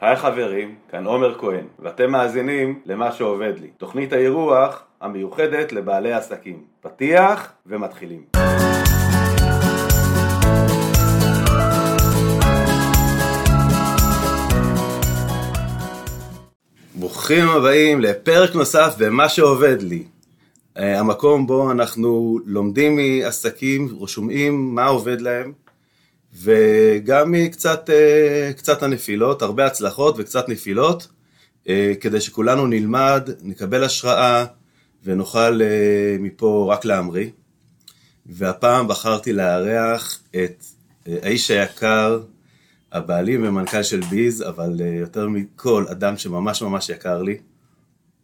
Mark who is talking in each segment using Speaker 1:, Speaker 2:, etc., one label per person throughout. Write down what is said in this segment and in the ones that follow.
Speaker 1: היי חברים, כאן עומר כהן, ואתם מאזינים למה שעובד לי, תוכנית האירוח המיוחדת לבעלי עסקים. פתיח ומתחילים. ברוכים הבאים לפרק נוסף במה שעובד לי. אה, המקום בו אנחנו לומדים מעסקים, שומעים מה עובד להם, וגם מקצת אה, קצת הנפילות, הרבה הצלחות וקצת נפילות, אה, כדי שכולנו נלמד, נקבל השראה ונוכל אה, מפה רק להמריא. והפעם בחרתי לארח את האיש היקר, הבעלים ומנכ"ל של ביז, אבל יותר מכל אדם שממש ממש יקר לי,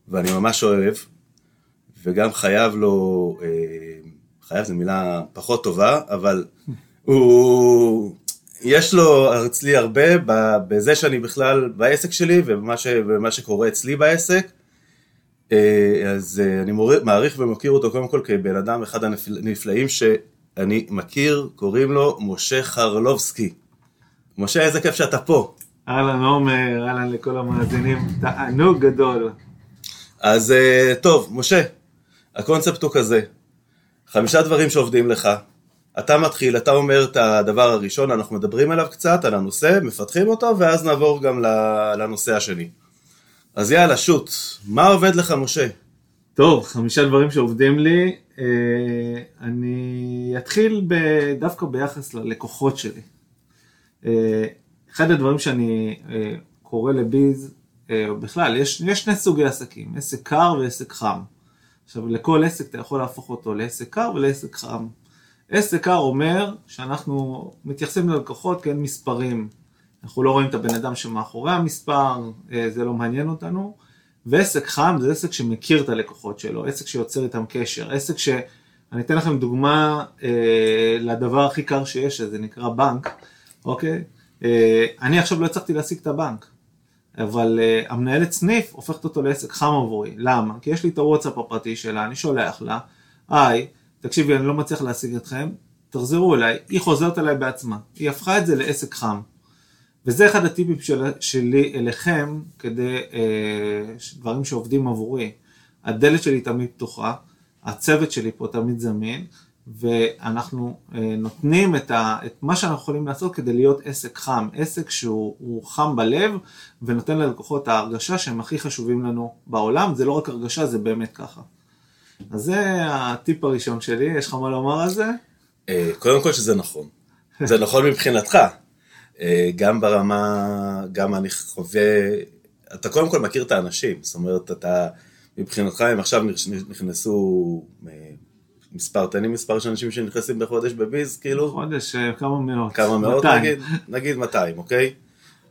Speaker 1: ואני ממש אוהב, וגם חייב לו, חייב זו מילה פחות טובה, אבל הוא, יש לו אצלי הרבה בזה שאני בכלל בעסק שלי ובמה ש, ובמה שקורה אצלי בעסק. אה, אז אה, אני מעריך ומכיר אותו קודם כל כבן אדם, אחד הנפלאים שאני מכיר, קוראים לו משה חרלובסקי. משה, איזה כיף שאתה פה.
Speaker 2: אהלן עומר, אהלן לכל המאזינים, תענוג גדול.
Speaker 1: אז אה, טוב, משה, הקונספט הוא כזה, חמישה דברים שעובדים לך, אתה מתחיל, אתה אומר את הדבר הראשון, אנחנו מדברים עליו קצת, על הנושא, מפתחים אותו, ואז נעבור גם לנושא השני. אז יאללה, שוט, מה עובד לך, משה?
Speaker 2: טוב, חמישה דברים שעובדים לי. אה, אני אתחיל דווקא ביחס ללקוחות שלי. אה, אחד הדברים שאני אה, קורא לביז, בכלל, יש, יש שני סוגי עסקים, עסק קר ועסק חם. עכשיו, לכל עסק אתה יכול להפוך אותו לעסק קר ולעסק חם. קר אומר שאנחנו מתייחסים ללקוחות כאל מספרים. אנחנו לא רואים את הבן אדם שמאחורי המספר, אה, זה לא מעניין אותנו. ועסק חם זה עסק שמכיר את הלקוחות שלו, עסק שיוצר איתם קשר, עסק ש... אני אתן לכם דוגמה אה, לדבר הכי קר שיש, שזה נקרא בנק, אוקיי? אה, אני עכשיו לא הצלחתי להשיג את הבנק, אבל אה, המנהלת סניף הופכת אותו לעסק חם עבורי. למה? כי יש לי את הוואטסאפ הפרטי שלה, אני שולח לה, היי, תקשיבי, אני לא מצליח להשיג אתכם, תחזרו אליי, היא חוזרת אליי בעצמה, היא הפכה את זה לעסק חם. וזה אחד הטיפים של, שלי אליכם, כדי אה, דברים שעובדים עבורי. הדלת שלי תמיד פתוחה, הצוות שלי פה תמיד זמין, ואנחנו אה, נותנים את, ה, את מה שאנחנו יכולים לעשות כדי להיות עסק חם, עסק שהוא חם בלב ונותן ללקוחות ההרגשה שהם הכי חשובים לנו בעולם, זה לא רק הרגשה, זה באמת ככה. אז זה הטיפ הראשון שלי, יש לך מה לומר על זה?
Speaker 1: אה, קודם כל שזה נכון. זה נכון מבחינתך. אה, גם ברמה, גם אני חווה, אתה קודם כל מכיר את האנשים, זאת אומרת, אתה, מבחינתך הם עכשיו נכנסו אה, מספר, תן לי מספר של אנשים שנכנסים בחודש בביז, כאילו?
Speaker 2: חודש, כמה מאות.
Speaker 1: כמה מאות, נגיד, נגיד 200, אוקיי?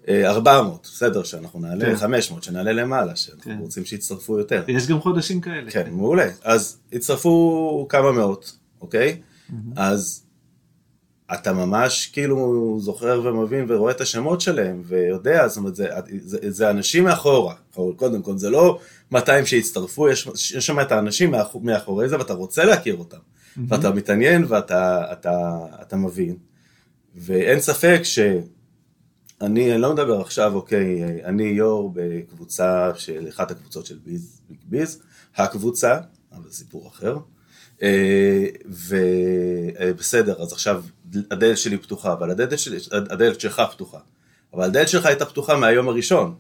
Speaker 1: 400, אה, בסדר, שאנחנו נעלה, כן. 500, שנעלה למעלה, שאנחנו כן. רוצים שיצטרפו יותר.
Speaker 2: יש גם חודשים כאלה.
Speaker 1: כן, כן. מעולה. אז הצטרפו כמה מאות, אוקיי? Mm-hmm. אז אתה ממש כאילו זוכר ומבין ורואה את השמות שלהם ויודע, זאת אומרת, זה, זה, זה אנשים מאחורה, קודם כל, זה לא 200 שהצטרפו, יש, יש שם את האנשים מאחור, מאחורי זה ואתה רוצה להכיר אותם, mm-hmm. ואתה מתעניין ואתה אתה, אתה מבין, ואין ספק ש... אני לא מדבר עכשיו, אוקיי, אני יו"ר בקבוצה של, אחת הקבוצות של ביז, ביג ביז, הקבוצה, אבל סיפור אחר. אה, ובסדר, אז עכשיו הדלת שלי פתוחה, אבל הדלת, שלי, הדלת שלך פתוחה. אבל הדלת שלך הייתה פתוחה מהיום הראשון.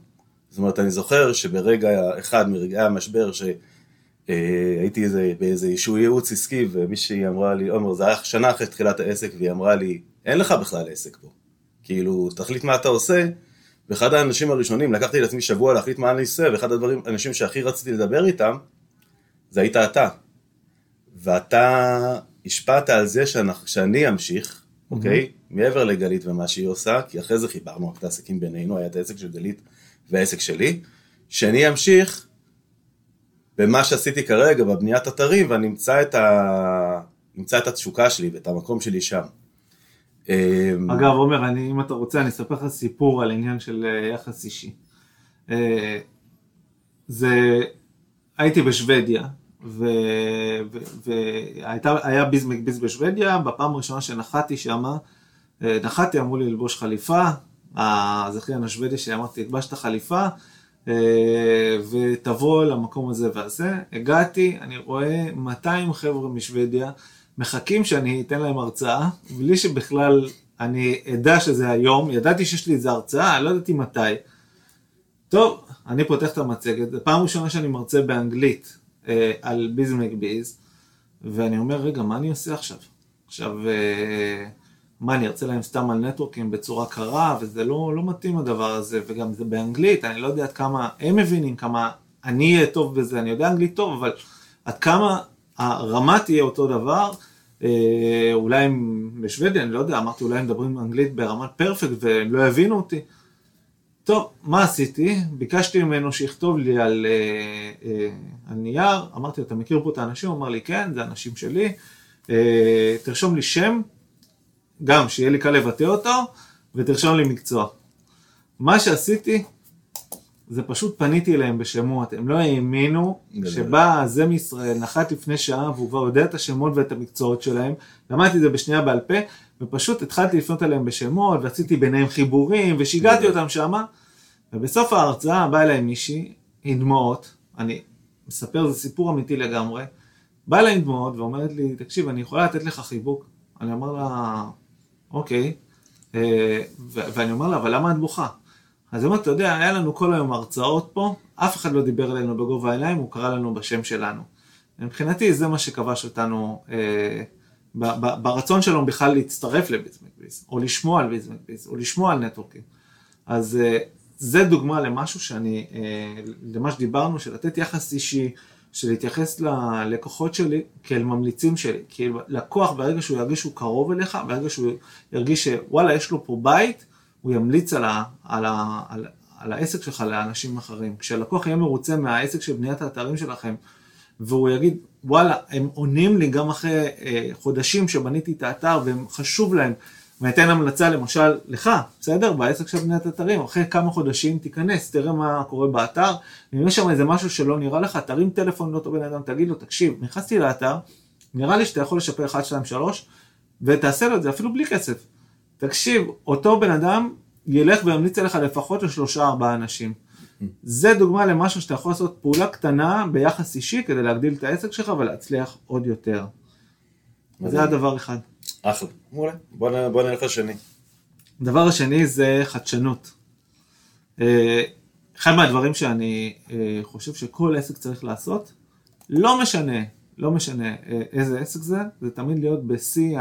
Speaker 1: זאת אומרת, אני זוכר שברגע אחד מרגעי המשבר, שהייתי איזה, באיזה איזשהו ייעוץ עסקי, ומישהי אמרה לי, עומר, זה היה שנה אחרי תחילת העסק, והיא אמרה לי, אין לך בכלל עסק פה. כאילו, תחליט מה אתה עושה. ואחד האנשים הראשונים, לקחתי לעצמי שבוע להחליט מה אני עושה, ואחד הדברים, האנשים שהכי רציתי לדבר איתם, זה היית אתה. ואתה השפעת על זה שאנחנו, שאני אמשיך, mm-hmm. אוקיי? מעבר לגלית ומה שהיא עושה, כי אחרי זה חיברנו את העסקים בינינו, היה את העסק של גלית והעסק שלי, שאני אמשיך במה שעשיתי כרגע, בבניית אתרים, ואני אמצא את, ה... את התשוקה שלי ואת המקום שלי שם.
Speaker 2: אמ, אגב, עומר, אני, אם אתה רוצה, אני אספר לך סיפור על עניין של אה, יחס אישי. אה, זה, הייתי בשוודיה, והיה ביז מקביז בשוודיה, בפעם הראשונה שנחתי שם, אה, נחתי, אמרו לי ללבוש חליפה, הזכיין השוודי שאמרתי, תלבש את החליפה ותבוא למקום הזה והזה. הגעתי, אני רואה 200 חבר'ה משוודיה, מחכים שאני אתן להם הרצאה, בלי שבכלל אני אדע שזה היום, ידעתי שיש לי איזה הרצאה, לא ידעתי מתי. טוב, אני פותח את המצגת, זו פעם ראשונה שאני מרצה באנגלית אה, על ביז מקביז, ואני אומר, רגע, מה אני עושה עכשיו? עכשיו, אה, מה, אני ארצה להם סתם על נטוורקים בצורה קרה, וזה לא, לא מתאים הדבר הזה, וגם זה באנגלית, אני לא יודע עד כמה הם מבינים, כמה אני אהיה טוב בזה, אני יודע אנגלית טוב, אבל עד כמה הרמה תהיה אותו דבר, אה, אולי הם בשוודיה, אני לא יודע, אמרתי אולי הם מדברים אנגלית ברמת פרפקט והם לא יבינו אותי. טוב, מה עשיתי? ביקשתי ממנו שיכתוב לי על, אה, אה, על נייר, אמרתי לו, אתה מכיר פה את האנשים? הוא אמר לי, כן, זה אנשים שלי. תרשום לי שם, גם שיהיה לי קל לבטא אותו, ותרשום לי מקצוע. מה שעשיתי, זה פשוט פניתי אליהם בשמות, הם לא האמינו שבא זה מישראל, נחת לפני שעה והוא כבר יודע את השמות ואת המקצועות שלהם, למדתי את זה בשנייה בעל פה, ופשוט התחלתי לפנות אליהם בשמות, ועשיתי ביניהם חיבורים, ושיגעתי אותם שמה, ובסוף ההרצאה באה אליי מישהי עם דמעות, אני מספר, זה סיפור אמיתי לגמרי, באה אליי עם דמעות ואומרת לי, תקשיב, אני יכולה לתת לך חיבוק? אני אומר לה, אוקיי, אה, ואני אומר לה, אבל למה את בוכה? אז אומרת, אתה יודע, היה לנו כל היום הרצאות פה, אף אחד לא דיבר אלינו בגובה העיניים, הוא קרא לנו בשם שלנו. מבחינתי זה מה שכבש אותנו אה, ברצון שלנו בכלל להצטרף לביזמקביז, או לשמוע על ביזמקביז, או לשמוע על נטוורקים. אז אה, זה דוגמה למשהו שאני, אה, למה שדיברנו, של לתת יחס אישי, של להתייחס ללקוחות שלי כאל ממליצים שלי. כי לקוח ברגע שהוא ירגיש שהוא קרוב אליך, ברגע שהוא ירגיש שוואלה יש לו פה בית, הוא ימליץ על, ה, על, ה, על, על העסק שלך לאנשים אחרים. כשלקוח יהיה מרוצה מהעסק של בניית האתרים שלכם, והוא יגיד, וואלה, הם עונים לי גם אחרי אה, חודשים שבניתי את האתר והם חשוב להם, ואני אתן המלצה למשל לך, בסדר? בעסק של בניית אתרים, אחרי כמה חודשים תיכנס, תראה מה קורה באתר, אם יש שם איזה משהו שלא נראה לך, תרים טלפון לאותו בן אדם, תגיד לו, תקשיב, נכנסתי לאתר, נראה לי שאתה יכול לשפר 1, 2, 3, ותעשה לו את זה אפילו בלי כסף. תקשיב, אותו בן אדם ילך וימליץ עליך לפחות לשלושה ארבעה אנשים. זה דוגמה למשהו שאתה יכול לעשות פעולה קטנה ביחס אישי כדי להגדיל את העסק שלך ולהצליח עוד יותר. זה הדבר אחד.
Speaker 1: אחלה, מעולה. בוא, בוא נלך לשני.
Speaker 2: הדבר השני זה חדשנות. אה, אחד מהדברים שאני אה, חושב שכל עסק צריך לעשות, לא משנה, לא משנה אה, איזה עסק זה, זה תמיד להיות בשיא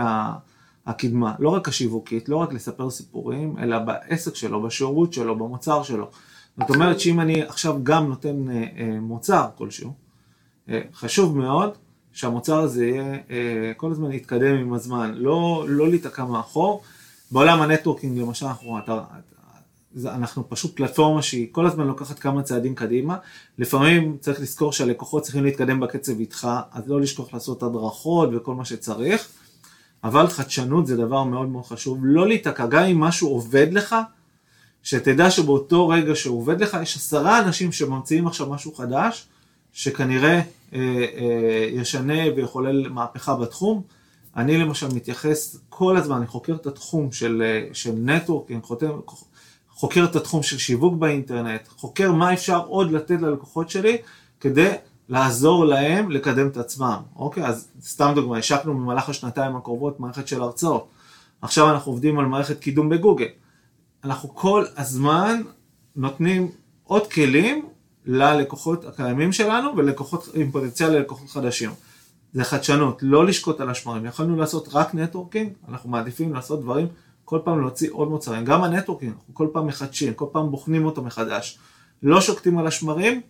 Speaker 2: הקדמה, לא רק השיווקית, לא רק לספר סיפורים, אלא בעסק שלו, בשירות שלו, במוצר שלו. זאת אומרת שאם אני עכשיו גם נותן אה, אה, מוצר כלשהו, אה, חשוב מאוד שהמוצר הזה יהיה, כל הזמן יתקדם עם הזמן, לא, לא להיתקע מאחור. בעולם הנטוורקינג למשל, אנחנו, אתה, אנחנו פשוט פלטפורמה שהיא כל הזמן לוקחת כמה צעדים קדימה. לפעמים צריך לזכור שהלקוחות צריכים להתקדם בקצב איתך, אז לא לשכוח לעשות הדרכות וכל מה שצריך. אבל חדשנות זה דבר מאוד מאוד חשוב, לא להיתקע, גם אם משהו עובד לך, שתדע שבאותו רגע שהוא עובד לך, יש עשרה אנשים שממציאים עכשיו משהו חדש, שכנראה אה, אה, ישנה ויחולל מהפכה בתחום. אני למשל מתייחס כל הזמן, אני חוקר את התחום של, אה, של נטוורקינג, חוקר את התחום של שיווק באינטרנט, חוקר מה אפשר עוד לתת ללקוחות שלי כדי לעזור להם לקדם את עצמם. אוקיי, אז סתם דוגמא, השקנו במהלך השנתיים הקרובות מערכת של הרצאות. עכשיו אנחנו עובדים על מערכת קידום בגוגל. אנחנו כל הזמן נותנים עוד כלים ללקוחות הקיימים שלנו ולקוחות עם פוטנציאל ללקוחות חדשים. זה חדשנות, לא לשקוט על השמרים. יכולנו לעשות רק networking, אנחנו מעדיפים לעשות דברים, כל פעם להוציא עוד מוצרים. גם ה networking, אנחנו כל פעם מחדשים, כל פעם בוחנים אותו מחדש. לא שוקטים על השמרים,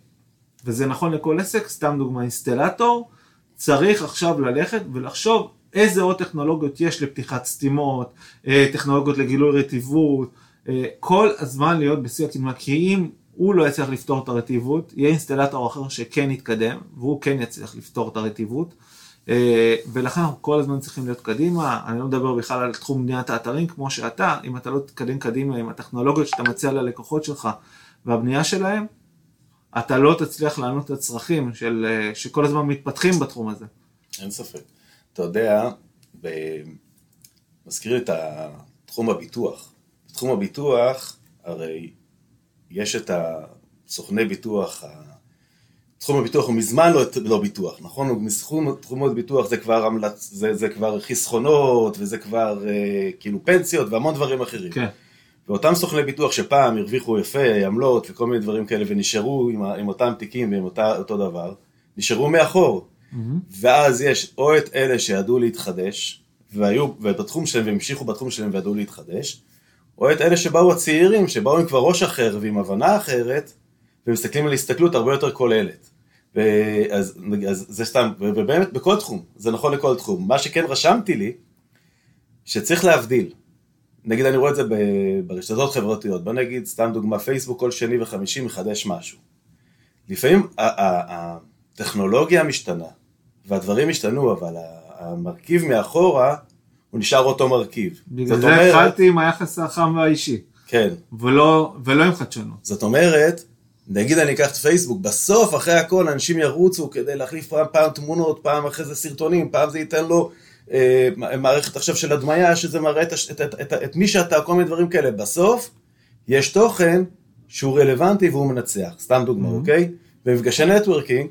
Speaker 2: וזה נכון לכל עסק, סתם דוגמה אינסטלטור, צריך עכשיו ללכת ולחשוב איזה עוד טכנולוגיות יש לפתיחת סתימות, אה, טכנולוגיות לגילוי רטיבות, אה, כל הזמן להיות בשיא הקדמה, כי אם הוא לא יצליח לפתור את הרטיבות, יהיה אינסטלטור אחר שכן יתקדם, והוא כן יצליח לפתור את הרטיבות, אה, ולכן אנחנו כל הזמן צריכים להיות קדימה, אני לא מדבר בכלל על תחום בניית האתרים כמו שאתה, אם אתה לא תתקדם קדימה עם הטכנולוגיות שאתה מציע ללקוחות שלך והבנייה שלהם, אתה לא תצליח לענות את הצרכים של, אה, שכל הזמן מתפתחים בתחום הזה.
Speaker 1: אין ספק. אתה יודע, ב... מזכיר את תחום הביטוח. בתחום הביטוח, הרי יש את הסוכני ביטוח, תחום הביטוח הוא מזמן לא, לא ביטוח, נכון? תחום, תחום הביטוח זה כבר, המלצ... זה, זה כבר חסכונות וזה כבר אה, כאילו פנסיות והמון דברים אחרים.
Speaker 2: כן.
Speaker 1: ואותם סוכני ביטוח שפעם הרוויחו יפה עמלות וכל מיני דברים כאלה ונשארו עם, עם אותם תיקים ועם אותה, אותו דבר, נשארו מאחור. Mm-hmm. ואז יש או את אלה שידעו להתחדש, והיו, ובתחום שלהם, והמשיכו בתחום שלהם וידעו להתחדש, או את אלה שבאו הצעירים, שבאו עם כבר ראש אחר ועם הבנה אחרת, ומסתכלים על הסתכלות הרבה יותר כוללת. אז, אז זה סתם, ובאמת בכל תחום, זה נכון לכל תחום. מה שכן רשמתי לי, שצריך להבדיל. נגיד אני רואה את זה ברשתות חברתיות, בוא נגיד סתם דוגמה, פייסבוק כל שני וחמישי מחדש משהו. לפעמים הטכנולוגיה משתנה, והדברים השתנו, אבל המרכיב מאחורה הוא נשאר אותו מרכיב.
Speaker 2: בגלל זה אומרת, התחלתי עם היחס החם והאישי.
Speaker 1: כן.
Speaker 2: ולא, ולא עם חדשנות.
Speaker 1: זאת אומרת, נגיד אני אקח את פייסבוק, בסוף אחרי הכל אנשים ירוצו כדי להחליף פעם, פעם תמונות, פעם אחרי זה סרטונים, פעם זה ייתן לו מערכת עכשיו של הדמיה, שזה מראה את, את, את, את, את מי שאתה, כל מיני דברים כאלה. בסוף יש תוכן שהוא רלוונטי והוא מנצח, סתם דוגמה, mm-hmm. אוקיי? במפגשי networking,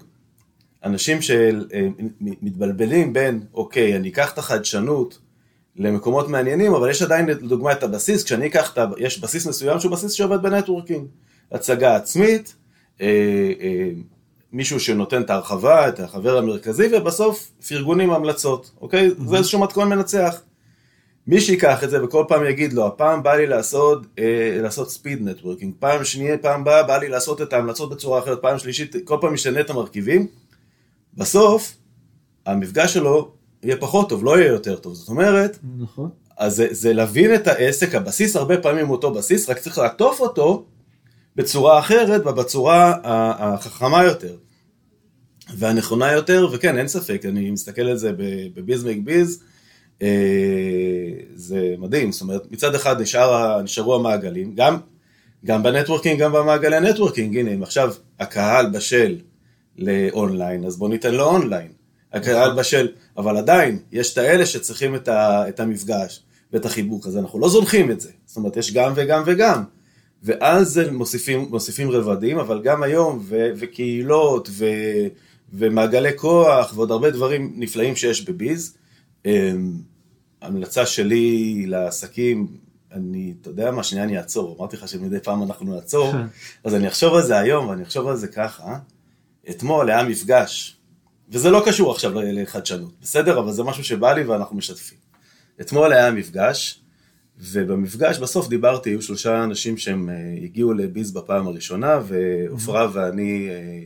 Speaker 1: אנשים שמתבלבלים בין, אוקיי, אני אקח את החדשנות למקומות מעניינים, אבל יש עדיין לדוגמה את הבסיס, כשאני אקח את ה... יש בסיס מסוים שהוא בסיס שעובד ב networking. הצגה עצמית, אה, אה, מישהו שנותן את ההרחבה, את החבר המרכזי, ובסוף פרגונים המלצות, אוקיי? Mm-hmm. זה איזשהו מתכון מנצח. מי שיקח את זה וכל פעם יגיד לו, הפעם בא לי לעשות, אה, לעשות ספיד נטוורקינג, פעם שנייה, פעם באה, בא לי לעשות את ההמלצות בצורה אחרת, פעם שלישית, כל פעם משנה את המרכיבים, בסוף המפגש שלו יהיה פחות טוב, לא יהיה יותר טוב. זאת אומרת,
Speaker 2: נכון.
Speaker 1: אז זה, זה להבין את העסק, הבסיס הרבה פעמים הוא אותו בסיס, רק צריך לעטוף אותו בצורה אחרת ובצורה החכמה יותר והנכונה יותר, וכן, אין ספק, אני מסתכל על זה ב Biz Make Biz, זה מדהים, זאת אומרת, מצד אחד נשאר, נשארו המעגלים, גם, גם ב networking, גם במעגלי ה networking, הנה, אם עכשיו הקהל בשל לאונליין, אז בוא ניתן לו אונליין. הקהל בשל, אבל עדיין, יש את האלה שצריכים את, ה, את המפגש ואת החיבוק, אז אנחנו לא זונחים את זה. זאת אומרת, יש גם וגם וגם. ואז מוסיפים, מוסיפים רבדים, אבל גם היום, ו, וקהילות, ו, ומעגלי כוח, ועוד הרבה דברים נפלאים שיש בביז. אמ, המלצה שלי לעסקים, אני, אתה יודע מה, שנייה אני אעצור, אמרתי לך שמדי פעם אנחנו נעצור, כן. אז אני אחשוב על זה היום, ואני אחשוב על זה ככה. אתמול היה מפגש, וזה לא קשור עכשיו לחדשנות, בסדר? אבל זה משהו שבא לי ואנחנו משתפים. אתמול היה מפגש, ובמפגש בסוף דיברתי, היו שלושה אנשים שהם אה, הגיעו לביז בפעם הראשונה, ועופרה ואני, אה,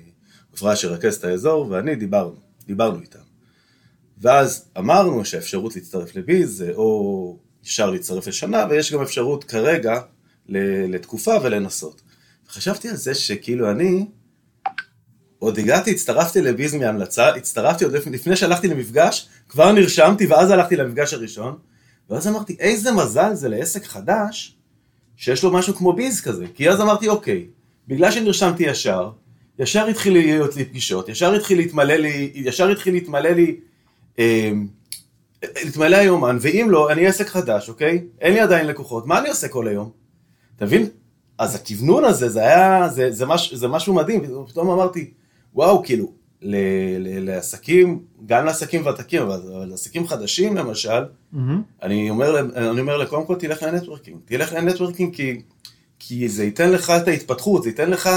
Speaker 1: עופרה שרכז את האזור, ואני דיברנו, דיברנו איתם. ואז אמרנו שהאפשרות להצטרף לביז זה או אפשר להצטרף לשנה, ויש גם אפשרות כרגע לתקופה ולנסות. חשבתי על זה שכאילו אני, עוד הגעתי, הצטרפתי לביז מהמלצה, הצטרפתי עוד לפני שהלכתי למפגש, כבר נרשמתי ואז הלכתי למפגש הראשון, ואז אמרתי, איזה מזל זה לעסק חדש, שיש לו משהו כמו ביז כזה. כי אז אמרתי, אוקיי, בגלל שנרשמתי ישר, ישר התחיל להיות לי פגישות, ישר התחיל להתמלא לי, ישר התחיל להתמלא לי, אה, להתמלא היומן, ואם לא, אני עסק חדש, אוקיי? אין לי עדיין לקוחות, מה אני עושה כל היום? אתה מבין? אז הכוונון הזה, זה היה, זה, זה, מש, זה משהו מדהים, פתאום אמרתי, וואו, כאילו, ל, ל, לעסקים, גם לעסקים ותיקים, אבל לעסקים חדשים למשל, mm-hmm. אני, אומר, אני אומר לה, קודם כל תלך לנטוורקינג. תלך לנטוורקינג כי, כי זה ייתן לך את ההתפתחות, זה ייתן לך,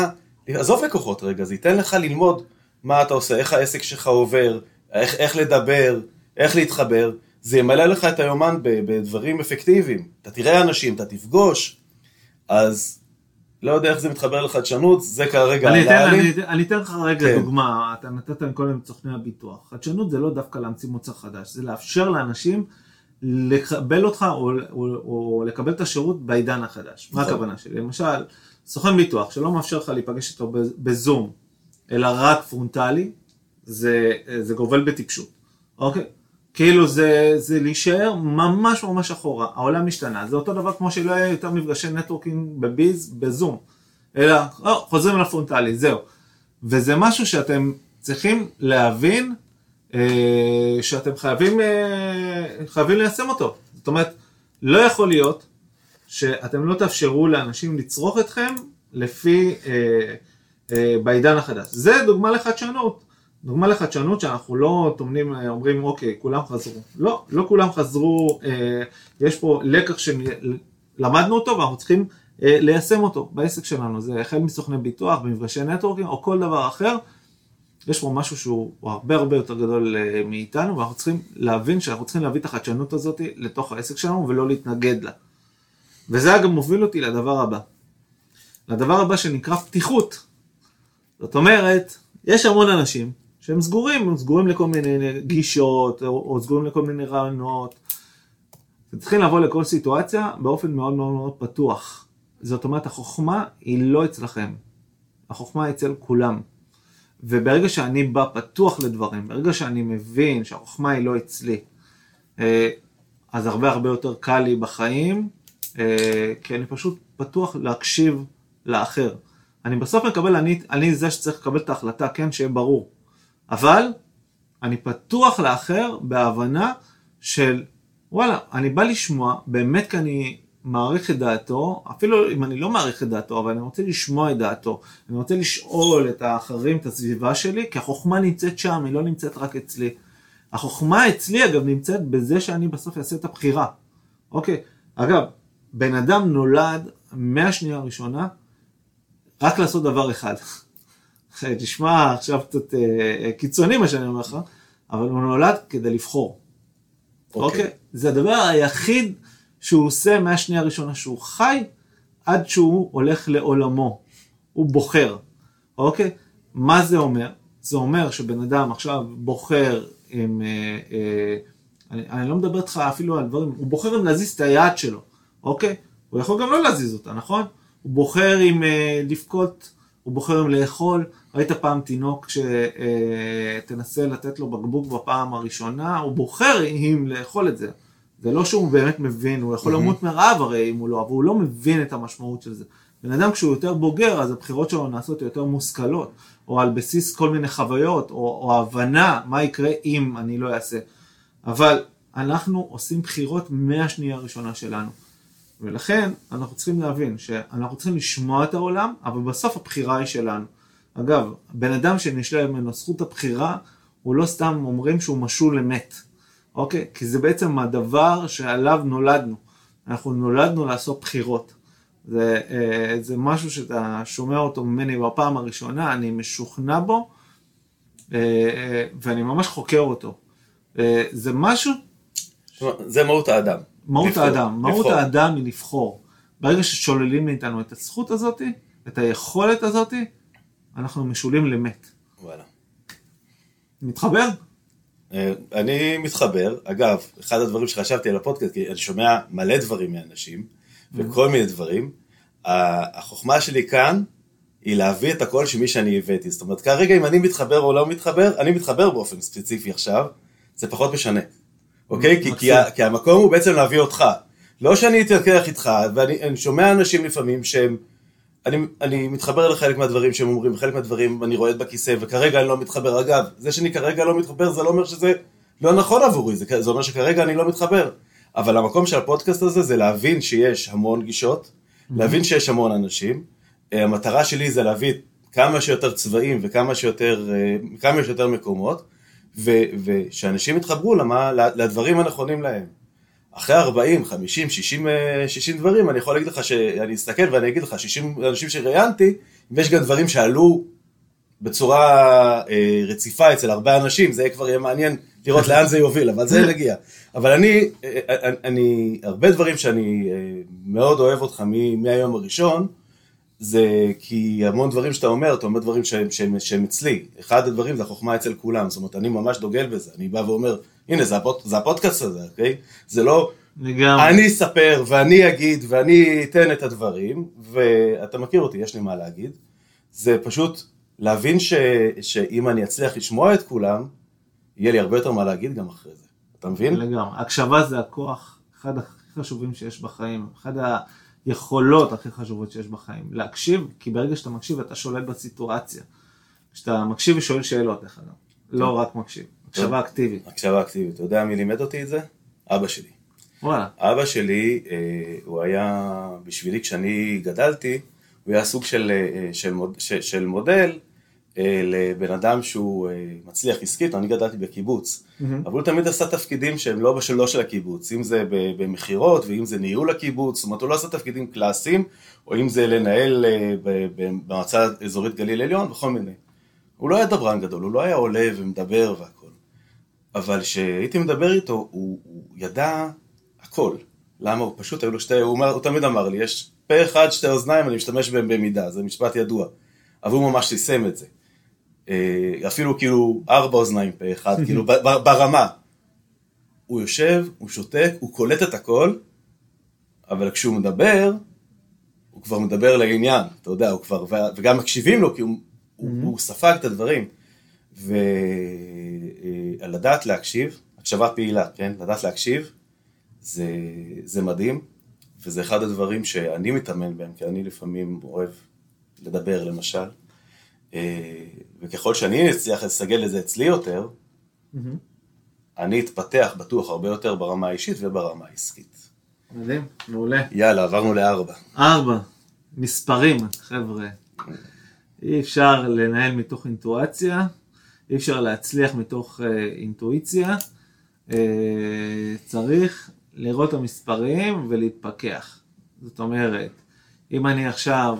Speaker 1: עזוב לקוחות רגע, זה ייתן לך ללמוד מה אתה עושה, איך העסק שלך עובר, איך, איך לדבר, איך להתחבר. זה ימלא לך את היומן בדברים אפקטיביים. אתה תראה אנשים, אתה תפגוש, אז לא יודע איך זה מתחבר לחדשנות, זה כרגע
Speaker 2: אני אתן, אני, אני אתן לך רגע כן. דוגמה, אתה נתת כל מיני סוכני הביטוח. חדשנות זה לא דווקא להמציא מוצר חדש, זה לאפשר לאנשים לקבל אותך או, או, או לקבל את השירות בעידן החדש. מה נכון. הכוונה שלי? למשל, סוכן ביטוח שלא מאפשר לך להיפגש איתו בזום, אלא רק פרונטלי, זה, זה גובל בטיפשות, אוקיי? כאילו זה, זה להישאר ממש ממש אחורה, העולם משתנה, זה אותו דבר כמו שלא היה יותר מפגשי networking ב Biz, בזום, אלא או, חוזרים לפרונטלי, זהו. וזה משהו שאתם צריכים להבין אה, שאתם חייבים, אה, חייבים ליישם אותו. זאת אומרת, לא יכול להיות שאתם לא תאפשרו לאנשים לצרוך אתכם לפי, אה, אה, בעידן החדש. זה דוגמה לחדשנות. דוגמה לחדשנות שאנחנו לא טומנים, אה, אומרים אוקיי, כולם חזרו. לא, לא כולם חזרו, אה, יש פה לקח שלמדנו אותו ואנחנו צריכים אה, ליישם אותו בעסק שלנו. זה החל מסוכני ביטוח, במפגשי נטוורקינג או כל דבר אחר. יש פה משהו שהוא הרבה הרבה יותר גדול אה, מאיתנו ואנחנו צריכים להבין שאנחנו צריכים להביא את החדשנות הזאת לתוך העסק שלנו ולא להתנגד לה. וזה אגב מוביל אותי לדבר הבא. לדבר הבא שנקרא פתיחות. זאת אומרת, יש המון אנשים שהם סגורים, הם סגורים לכל מיני גישות, או, או סגורים לכל מיני רעיונות. אתם צריכים לבוא לכל סיטואציה באופן מאוד מאוד מאוד פתוח. זאת אומרת, החוכמה היא לא אצלכם. החוכמה היא אצל כולם. וברגע שאני בא פתוח לדברים, ברגע שאני מבין שהחוכמה היא לא אצלי, אה, אז הרבה הרבה יותר קל לי בחיים, אה, כי אני פשוט פתוח להקשיב לאחר. אני בסוף מקבל, אני, אני זה שצריך לקבל את ההחלטה, כן, שיהיה ברור. אבל אני פתוח לאחר בהבנה של וואלה, אני בא לשמוע, באמת כי אני מעריך את דעתו, אפילו אם אני לא מעריך את דעתו, אבל אני רוצה לשמוע את דעתו, אני רוצה לשאול את האחרים, את הסביבה שלי, כי החוכמה נמצאת שם, היא לא נמצאת רק אצלי. החוכמה אצלי אגב נמצאת בזה שאני בסוף אעשה את הבחירה, אוקיי? אגב, בן אדם נולד מהשנייה הראשונה רק לעשות דבר אחד. תשמע עכשיו קצת אה, קיצוני מה שאני אומר לך, אבל הוא נולד כדי לבחור. אוקיי? Okay. זה הדבר היחיד שהוא עושה מהשנייה הראשונה שהוא חי, עד שהוא הולך לעולמו. הוא בוחר. אוקיי? מה זה אומר? זה אומר שבן אדם עכשיו בוחר עם... אה, אה, אני, אני לא מדבר איתך אפילו על דברים, הוא בוחר אם להזיז את היד שלו, אוקיי? הוא יכול גם לא להזיז אותה, נכון? הוא בוחר אם אה, לבכות, הוא בוחר אם לאכול. ראית פעם תינוק שתנסה לתת לו בקבוק בפעם הראשונה, הוא בוחר אם לאכול את זה. זה לא שהוא באמת מבין, הוא יכול למות מרעב הרי אם הוא לא, אבל הוא לא מבין את המשמעות של זה. בן אדם כשהוא יותר בוגר, אז הבחירות שלו נעשות יותר מושכלות, או על בסיס כל מיני חוויות, או, או הבנה מה יקרה אם אני לא אעשה. אבל אנחנו עושים בחירות מהשנייה הראשונה שלנו. ולכן אנחנו צריכים להבין שאנחנו צריכים לשמוע את העולם, אבל בסוף הבחירה היא שלנו. אגב, בן אדם שנשלל ממנו זכות הבחירה, הוא לא סתם אומרים שהוא משול למת, אוקיי? כי זה בעצם הדבר שעליו נולדנו. אנחנו נולדנו לעשות בחירות. זה, אה, זה משהו שאתה שומע אותו ממני בפעם הראשונה, אני משוכנע בו, אה, אה, ואני ממש חוקר אותו. זה משהו...
Speaker 1: זה מהות האדם.
Speaker 2: מהות לבחור, האדם. מהות לבחור. האדם היא לבחור. ברגע ששוללים מאיתנו את הזכות הזאת, את היכולת הזאת, אנחנו משולים למת. וואלה. מתחבר?
Speaker 1: אה, אני מתחבר. אגב, אחד הדברים שחשבתי על הפודקאסט, כי אני שומע מלא דברים מאנשים, וכל מיני דברים. החוכמה שלי כאן היא להביא את הקול של מי שאני הבאתי. זאת אומרת, כרגע אם אני מתחבר או לא מתחבר, אני מתחבר באופן ספציפי עכשיו, זה פחות משנה. אוקיי? כי, כי, כי המקום הוא בעצם להביא אותך. לא שאני אתווכח איתך, ואני שומע אנשים לפעמים שהם... אני, אני מתחבר לחלק מהדברים שהם אומרים, חלק מהדברים אני רועד בכיסא, וכרגע אני לא מתחבר. אגב, זה שאני כרגע לא מתחבר, זה לא אומר שזה לא נכון עבורי, זה, זה אומר שכרגע אני לא מתחבר. אבל המקום של הפודקאסט הזה זה להבין שיש המון גישות, mm-hmm. להבין שיש המון אנשים. אה, המטרה שלי זה להביא כמה שיותר צבעים וכמה שיותר, אה, כמה שיותר מקומות, ושאנשים יתחברו למה, לדברים הנכונים להם. אחרי 40, 50, 60, 60 דברים, אני יכול להגיד לך שאני אסתכל ואני אגיד לך, 60 אנשים שראיינתי, ויש גם דברים שעלו בצורה אה, רציפה אצל הרבה אנשים, זה כבר יהיה מעניין לראות לאן זה יוביל, אבל זה נגיע. אבל אני, אה, אני, אני, הרבה דברים שאני אה, מאוד אוהב אותך מהיום הראשון, זה כי המון דברים שאתה אומר, אתה אומר דברים שהם, שהם, שהם אצלי. אחד הדברים זה החוכמה אצל כולם, זאת אומרת, אני ממש דוגל בזה, אני בא ואומר, הנה, זה, הפוד, זה הפודקאסט הזה, אוקיי? זה לא, לגמרי. אני אספר ואני אגיד ואני אתן את הדברים, ואתה מכיר אותי, יש לי מה להגיד. זה פשוט להבין ש, שאם אני אצליח לשמוע את כולם, יהיה לי הרבה יותר מה להגיד גם אחרי זה. אתה מבין?
Speaker 2: לגמרי. הקשבה זה הכוח, אחד הכי חשובים שיש בחיים. אחד ה... היכולות הכי חשובות שיש בחיים. להקשיב, כי ברגע שאתה מקשיב אתה שולט בסיטואציה. כשאתה מקשיב ושואל שאלות, דרך אגב. לא רק מקשיב. הקשבה אקטיבית.
Speaker 1: הקשבה אקטיבית. אתה יודע מי לימד אותי את זה? אבא שלי.
Speaker 2: וואלה.
Speaker 1: אבא שלי, אה, הוא היה, בשבילי כשאני גדלתי, הוא היה סוג של, אה, של, מוד, של, של מודל אה, לבן אדם שהוא אה, מצליח עסקית, אני גדלתי בקיבוץ,
Speaker 2: מהמם.
Speaker 1: אבל הוא תמיד עשה תפקידים שהם לא שלו של הקיבוץ, אם זה במכירות ואם זה ניהול הקיבוץ, זאת אומרת הוא לא עשה תפקידים קלאסיים, או אם זה לנהל אה, במועצה האזורית גליל עליון וכל מיני. הוא לא היה דברן גדול, הוא לא היה עולה ומדבר והכל. אבל כשהייתי מדבר איתו, הוא, הוא ידע הכל. למה? הוא פשוט, היו לו שתי, הוא, אומר, הוא תמיד אמר לי, יש פה אחד, שתי אוזניים, אני משתמש בהם במידה, זה משפט ידוע. אבל הוא ממש יישם את זה. אה, אפילו כאילו ארבע אוזניים פה אחד, כאילו ברמה. הוא יושב, הוא שותק, הוא קולט את הכל, אבל כשהוא מדבר, הוא כבר מדבר לעניין, אתה יודע, הוא כבר, וגם מקשיבים לו, כי הוא, הוא, הוא ספג את הדברים. ולדעת להקשיב, הקשבה פעילה, כן? לדעת להקשיב, זה, זה מדהים, וזה אחד הדברים שאני מתאמן בהם, כי אני לפעמים אוהב לדבר, למשל. אה, וככל שאני אצליח לסגל את זה אצלי יותר,
Speaker 2: מהמם.
Speaker 1: אני אתפתח בטוח הרבה יותר ברמה האישית וברמה העסקית.
Speaker 2: מדהים, מעולה.
Speaker 1: יאללה, עברנו לארבע.
Speaker 2: ארבע, מספרים, חבר'ה. אי אפשר לנהל מתוך אינטואציה, אי אפשר להצליח מתוך אה, אינטואיציה. אה, צריך לראות את המספרים ולהתפכח. זאת אומרת, אם אני עכשיו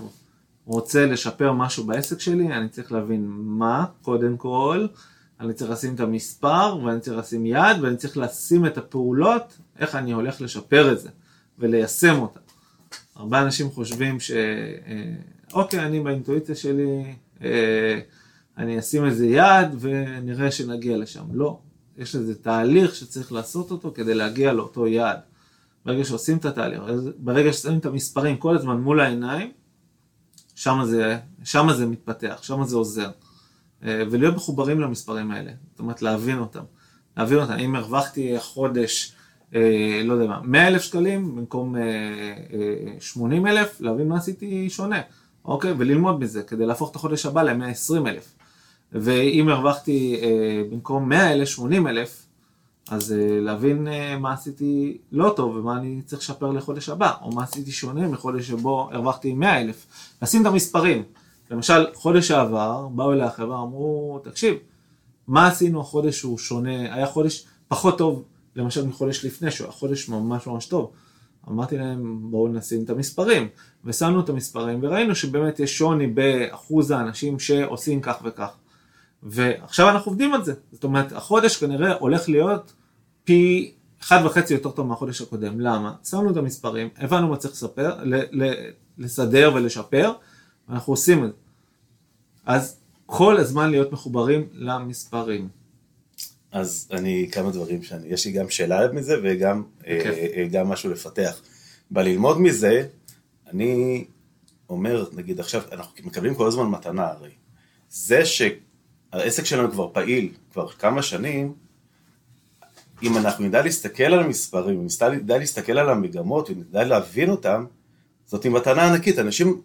Speaker 2: רוצה לשפר משהו בעסק שלי, אני צריך להבין מה, קודם כל, אני צריך לשים את המספר, ואני צריך לשים יד, ואני צריך לשים את הפעולות, איך אני הולך לשפר את זה, וליישם אותה. הרבה אנשים חושבים ש... אה, אוקיי, אני באינטואיציה שלי, אה, אני אשים איזה יד ונראה שנגיע לשם. לא, יש איזה תהליך שצריך לעשות אותו כדי להגיע לאותו יעד. ברגע שעושים את התהליך, ברגע ששמים את המספרים כל הזמן מול העיניים, שם זה, שם זה מתפתח, שם זה עוזר. אה, ולהיות מחוברים למספרים האלה, זאת אומרת להבין אותם. להבין אותם, אם הרווחתי חודש, אה, לא יודע מה, 100 אלף שקלים במקום אה, אה, 80 אלף, להבין מה עשיתי שונה, אוקיי? וללמוד מזה, כדי להפוך את החודש הבא ל-120 אלף. ואם הרווחתי במקום 100 אלף, 80 אלף, אז אה, להבין אה, מה עשיתי לא טוב ומה אני צריך לשפר לחודש הבא, או מה עשיתי שונה מחודש שבו הרווחתי 100 אלף. לשים את המספרים. למשל, חודש שעבר, באו אליי החברה, אמרו, תקשיב, מה עשינו החודש שהוא שונה, היה חודש פחות טוב, למשל מחודש לפני, שהוא היה חודש ממש ממש טוב. אמרתי להם, בואו נשים את המספרים. ושמנו את המספרים, וראינו שבאמת יש שוני באחוז האנשים שעושים כך וכך. ועכשיו אנחנו עובדים על זה. זאת אומרת, החודש כנראה הולך להיות פי אחד וחצי יותר טוב מהחודש הקודם. למה? שמנו את המספרים, הבנו מה צריך לספר, ל- ל- לסדר ולשפר, ואנחנו עושים את זה. אז כל הזמן להיות מחוברים למספרים.
Speaker 1: אז אני, כמה דברים שאני, יש לי גם שאלה מזה וגם
Speaker 2: בכיף.
Speaker 1: אה, אה, גם משהו לפתח. בללמוד מזה, אני אומר, נגיד עכשיו, אנחנו מקבלים כל הזמן מתנה הרי. זה שהעסק שלנו כבר פעיל כבר כמה שנים, אם אנחנו נדע להסתכל על המספרים, נדע להסתכל על המגמות ונדע להבין אותם, זאת מתנה ענקית. אנשים,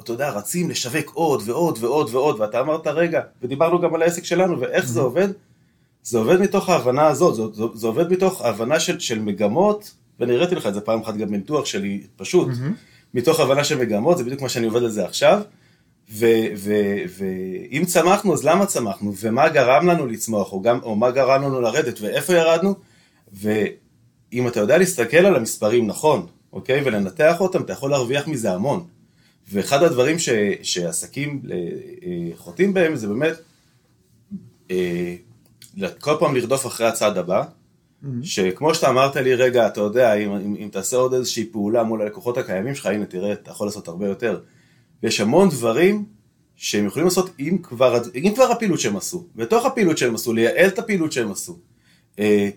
Speaker 1: אתה יודע, רצים לשווק עוד ועוד ועוד ועוד, ואתה אמרת, רגע, ודיברנו גם על העסק שלנו ואיך זה עובד. זה עובד מתוך ההבנה הזאת, זה, זה, זה עובד מתוך ההבנה של, של מגמות, ואני הראיתי לך את זה פעם אחת גם בניתוח שלי, פשוט, מתוך הבנה של מגמות, זה בדיוק מה שאני עובד על זה עכשיו, ואם צמחנו, אז למה צמחנו, ומה גרם לנו לצמוח, או, גם, או מה גרם לנו לרדת, ואיפה ירדנו, ואם אתה יודע להסתכל על המספרים נכון, אוקיי, ולנתח אותם, אתה יכול להרוויח מזה המון. ואחד הדברים ש, שעסקים אה, אה, חוטאים בהם, זה באמת, אה, כל פעם לרדוף אחרי הצעד הבא, שכמו שאתה אמרת לי, רגע, אתה יודע, אם, אם, אם תעשה עוד איזושהי פעולה מול הלקוחות הקיימים שלך, הנה תראה, אתה יכול לעשות הרבה יותר. ויש המון דברים שהם יכולים לעשות אם כבר, אם כבר הפעילות שהם עשו, בתוך הפעילות שהם עשו, לייעל את הפעילות שהם עשו, אה,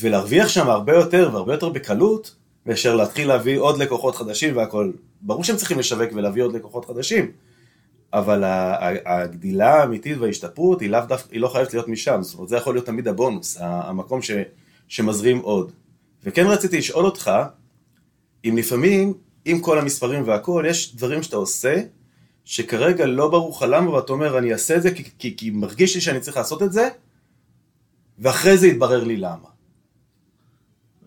Speaker 1: ולהרוויח שם הרבה יותר והרבה יותר בקלות, מאשר להתחיל להביא עוד לקוחות חדשים והכל. ברור שהם צריכים לשווק ולהביא עוד לקוחות חדשים, אבל הגדילה האמיתית וההשתפרות היא דווקא, היא לא חייבת להיות משם, זאת אומרת זה יכול להיות תמיד הבונוס, המקום ש, שמזרים עוד. וכן רציתי לשאול אותך, אם לפעמים, עם כל המספרים והכל, יש דברים שאתה עושה, שכרגע לא ברור לך למה, ואתה אומר, אני אעשה את זה כי, כי, כי מרגיש לי שאני צריך לעשות את זה, ואחרי זה יתברר לי למה.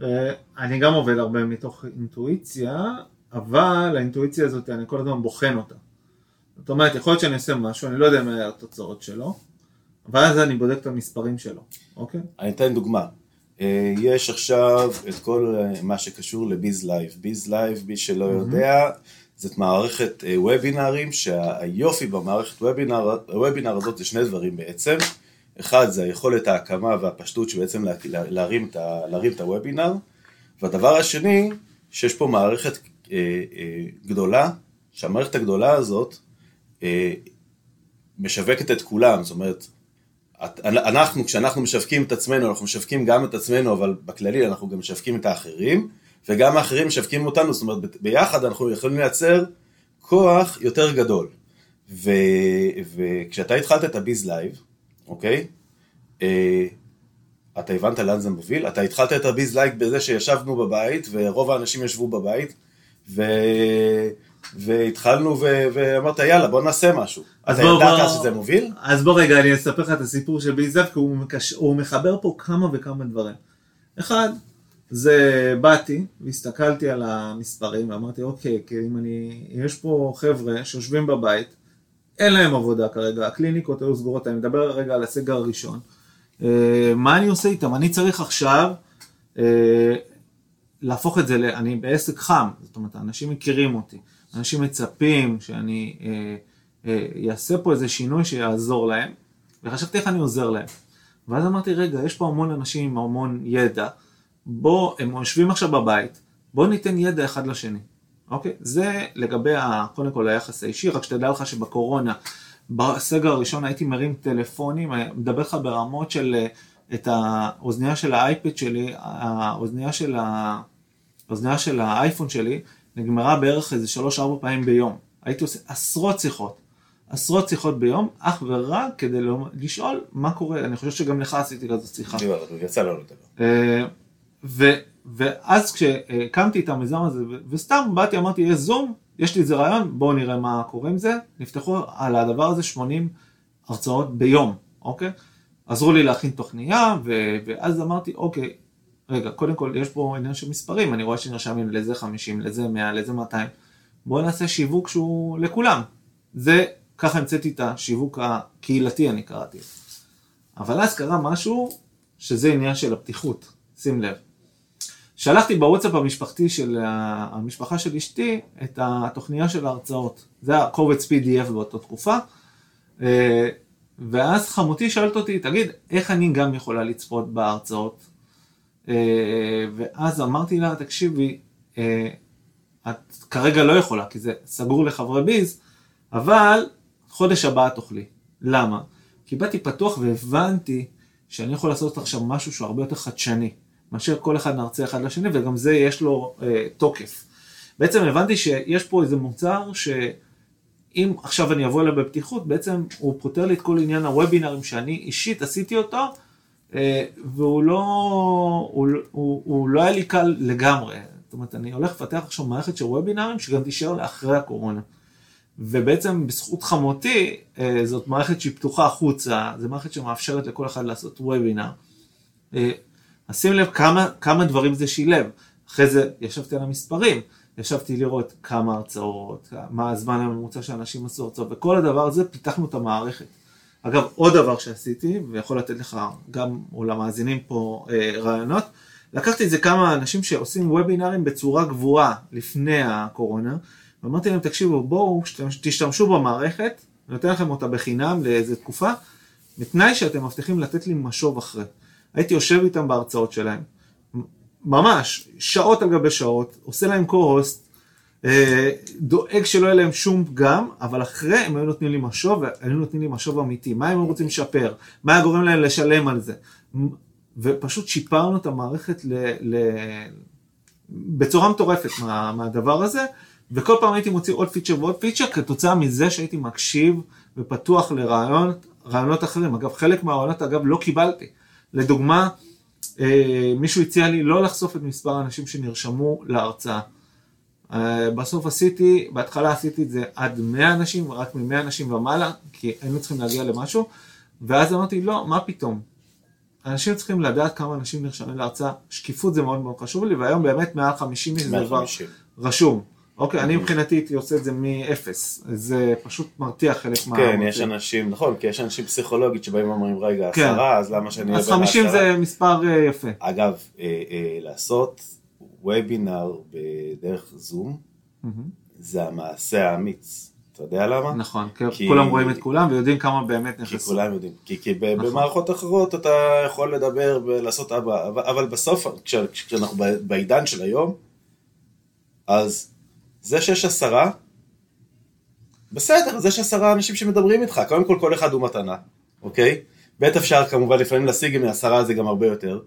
Speaker 2: אה, אני גם עובד הרבה מתוך אינטואיציה, אבל האינטואיציה הזאת, אני כל הזמן בוחן אותה. זאת אומרת, יכול להיות שאני עושה משהו, אני לא יודע מה התוצאות שלו, אבל אז אני בודק את המספרים שלו, אוקיי?
Speaker 1: אני אתן דוגמה. אה, יש עכשיו את כל אה, מה שקשור ל Biz Live. Biz Live, מי שלא יודע, זאת מערכת וובינארים, שהיופי במערכת וובינאר, הוובינאר הזאת זה שני דברים בעצם. אחד זה היכולת ההקמה והפשטות שבעצם להרים את, ה, להרים את הוובינר, והדבר השני, שיש פה מערכת אה, אה, גדולה, שהמערכת הגדולה הזאת אה, משווקת את כולם, זאת אומרת, אנחנו, כשאנחנו משווקים את עצמנו, אנחנו משווקים גם את עצמנו, אבל בכללי אנחנו גם משווקים את האחרים, וגם האחרים משווקים אותנו, זאת אומרת, ביחד אנחנו יכולים לייצר כוח יותר גדול. ו, וכשאתה התחלת את ה Biz Live, אוקיי? אה, אתה הבנת לאן זה מוביל? אתה התחלת את ה Biz Live בזה שישבנו בבית, ורוב האנשים ישבו בבית, ו... והתחלנו ו... ואמרת יאללה בוא נעשה משהו. אתה ידעת בוא... שזה מוביל?
Speaker 2: אז בוא רגע אני אספר לך את הסיפור של Biz Live, כי הוא, מקש... הוא מחבר פה כמה וכמה דברים. אחד, זה באתי והסתכלתי על המספרים ואמרתי אוקיי, כי אם אני, יש פה חבר'ה שיושבים בבית, אין להם עבודה כרגע, הקליניקות היו סגורות, אני מדבר רגע על הסגר הראשון. אה, מה אני עושה איתם? אני צריך עכשיו אה, להפוך את זה, אני בעסק חם, זאת אומרת, אנשים מכירים אותי, אנשים מצפים שאני אעשה אה, פה איזה שינוי שיעזור להם, וחשבתי איך אני עוזר להם. ואז אמרתי, רגע, יש פה המון אנשים עם המון ידע, בוא, הם יושבים עכשיו בבית, בוא ניתן ידע אחד לשני. אוקיי? זה לגבי, ה, קודם כל, היחס האישי, רק שתדע לך שבקורונה, בסגר הראשון הייתי מרים טלפונים, מדבר לך ברמות של, אה, את האוזנייה של האייפד שלי, האוזנייה של, ה, האוזנייה של האייפון שלי, נגמרה בערך איזה שלוש-ארבע פעמים ביום. הייתי עושה עשרות שיחות, עשרות שיחות ביום, אך ורק כדי לא, לשאול מה קורה, אני חושב שגם לך עשיתי כזאת שיחה.
Speaker 1: יצא לנו לדבר.
Speaker 2: אה, ואז כשהקמתי את המיזם הזה, וסתם באתי, אמרתי, יש זום, יש לי איזה רעיון, בואו נראה מה קורה עם זה. נפתחו על הדבר הזה 80 הרצאות ביום, אוקיי? עזרו לי להכין תוכניה, ו- ואז אמרתי, אוקיי, רגע, קודם כל יש פה עניין של מספרים, אני רואה שנרשמים לזה 50, לזה 100, לזה 200. בואו נעשה שיווק שהוא לכולם. זה, ככה המצאתי את השיווק הקהילתי, אני קראתי. אבל אז קרה משהו שזה עניין של הפתיחות, שים לב. שלחתי בוואטסאפ המשפחתי של המשפחה של אשתי את התוכניה של ההרצאות. זה הקובץ PDF באותה תקופה. אה, ואז חמותי שואלת אותי, תגיד, איך אני גם יכולה לצפות בהרצאות? אה, ואז אמרתי לה, תקשיבי, אה, את כרגע לא יכולה, כי זה סגור לחברי ביז, אבל חודש הבא תוכלי. למה? כי באתי פתוח והבנתי שאני יכול לעשות עכשיו משהו שהוא הרבה יותר חדשני. מאשר כל אחד נרצה אחד לשני, וגם זה יש לו אה, תוקף. בעצם הבנתי שיש פה איזה מוצר שאם עכשיו אני אבוא אליו בפתיחות, בעצם הוא פותר לי את כל עניין הוובינרים שאני אישית עשיתי אותו, והוא לא, הוא, הוא, הוא לא היה לי קל לגמרי. זאת אומרת, אני הולך לפתח עכשיו מערכת של וובינרים שגם תישאר לאחרי הקורונה. ובעצם בזכות חמותי, אה, זאת מערכת שהיא פתוחה החוצה, זו מערכת שמאפשרת לכל אחד לעשות וובינר. אה, אז שים לב כמה, כמה דברים זה שילב. אחרי זה ישבתי על המספרים, ישבתי לראות כמה הרצאות, מה הזמן הממוצע שאנשים עשו הרצאות, וכל הדבר הזה פיתחנו את המערכת. אגב, עוד דבר שעשיתי, ויכול לתת לך גם, או למאזינים פה אה, רעיונות, לקחתי את זה כמה אנשים שעושים וובינארים בצורה גבוהה לפני הקורונה, ואמרתי להם, תקשיבו, בואו, תשתמשו במערכת, אני נותן לכם אותה בחינם לאיזה תקופה, בתנאי שאתם מבטיחים לתת לי משוב אחרי. הייתי יושב איתם בהרצאות שלהם, ממש, שעות על גבי שעות, עושה להם אה, דואג שלא יהיה להם שום פגם, אבל אחרי הם היו נותנים לי משוב, והיו נותנים לי משוב אמיתי, מה הם רוצים לשפר, מה היה גורם להם לשלם על זה. ופשוט שיפרנו את המערכת ל, ל, בצורה מטורפת מה, מהדבר הזה, וכל פעם הייתי מוציא עוד פיצ'ר ועוד פיצ'ר כתוצאה מזה שהייתי מקשיב ופתוח לרעיונות, רעיונות אחרים. אגב, חלק מהרעיונות אגב לא קיבלתי. לדוגמה, אה, מישהו הציע לי לא לחשוף את מספר האנשים שנרשמו להרצאה. אה, בסוף עשיתי, בהתחלה עשיתי את זה עד 100 אנשים, רק מ-100 אנשים ומעלה, כי היינו צריכים להגיע למשהו, ואז אמרתי, לא, מה פתאום? אנשים צריכים לדעת כמה אנשים נרשמים להרצאה, שקיפות זה מאוד מאוד חשוב לי, והיום באמת מעל 50 איש זה כבר
Speaker 1: 50.
Speaker 2: רשום. אוקיי, אני מבחינתי הייתי עושה את זה מאפס, זה פשוט מרתיע חלק מה...
Speaker 1: כן, יש אנשים, נכון, כי יש אנשים פסיכולוגית שבאים ואומרים, רגע,
Speaker 2: כן.
Speaker 1: עשרה, אז למה שאני
Speaker 2: אז
Speaker 1: בין
Speaker 2: 50
Speaker 1: העשרה?"
Speaker 2: זה מספר אה, יפה.
Speaker 1: אגב, אה, לעשות וובינר בדרך זום, זה המעשה האמיץ. אתה יודע למה?
Speaker 2: נכון, כי
Speaker 1: כי-
Speaker 2: כולם רואים את כולם ויודעים כמה באמת
Speaker 1: כי
Speaker 2: נכנסו.
Speaker 1: כולם יודעים. כי, כי
Speaker 2: נכון.
Speaker 1: במערכות אחרות אתה יכול לדבר ולעשות אבא, אבל, אבל בסוף, כש, כשאנחנו בעידן של היום, אז זה שיש עשרה, בסדר, זה שיש עשרה אנשים שמדברים איתך, קודם כל כל אחד הוא מתנה, אוקיי? ב' אפשר כמובן לפעמים להשיג מעשרה זה גם הרבה יותר,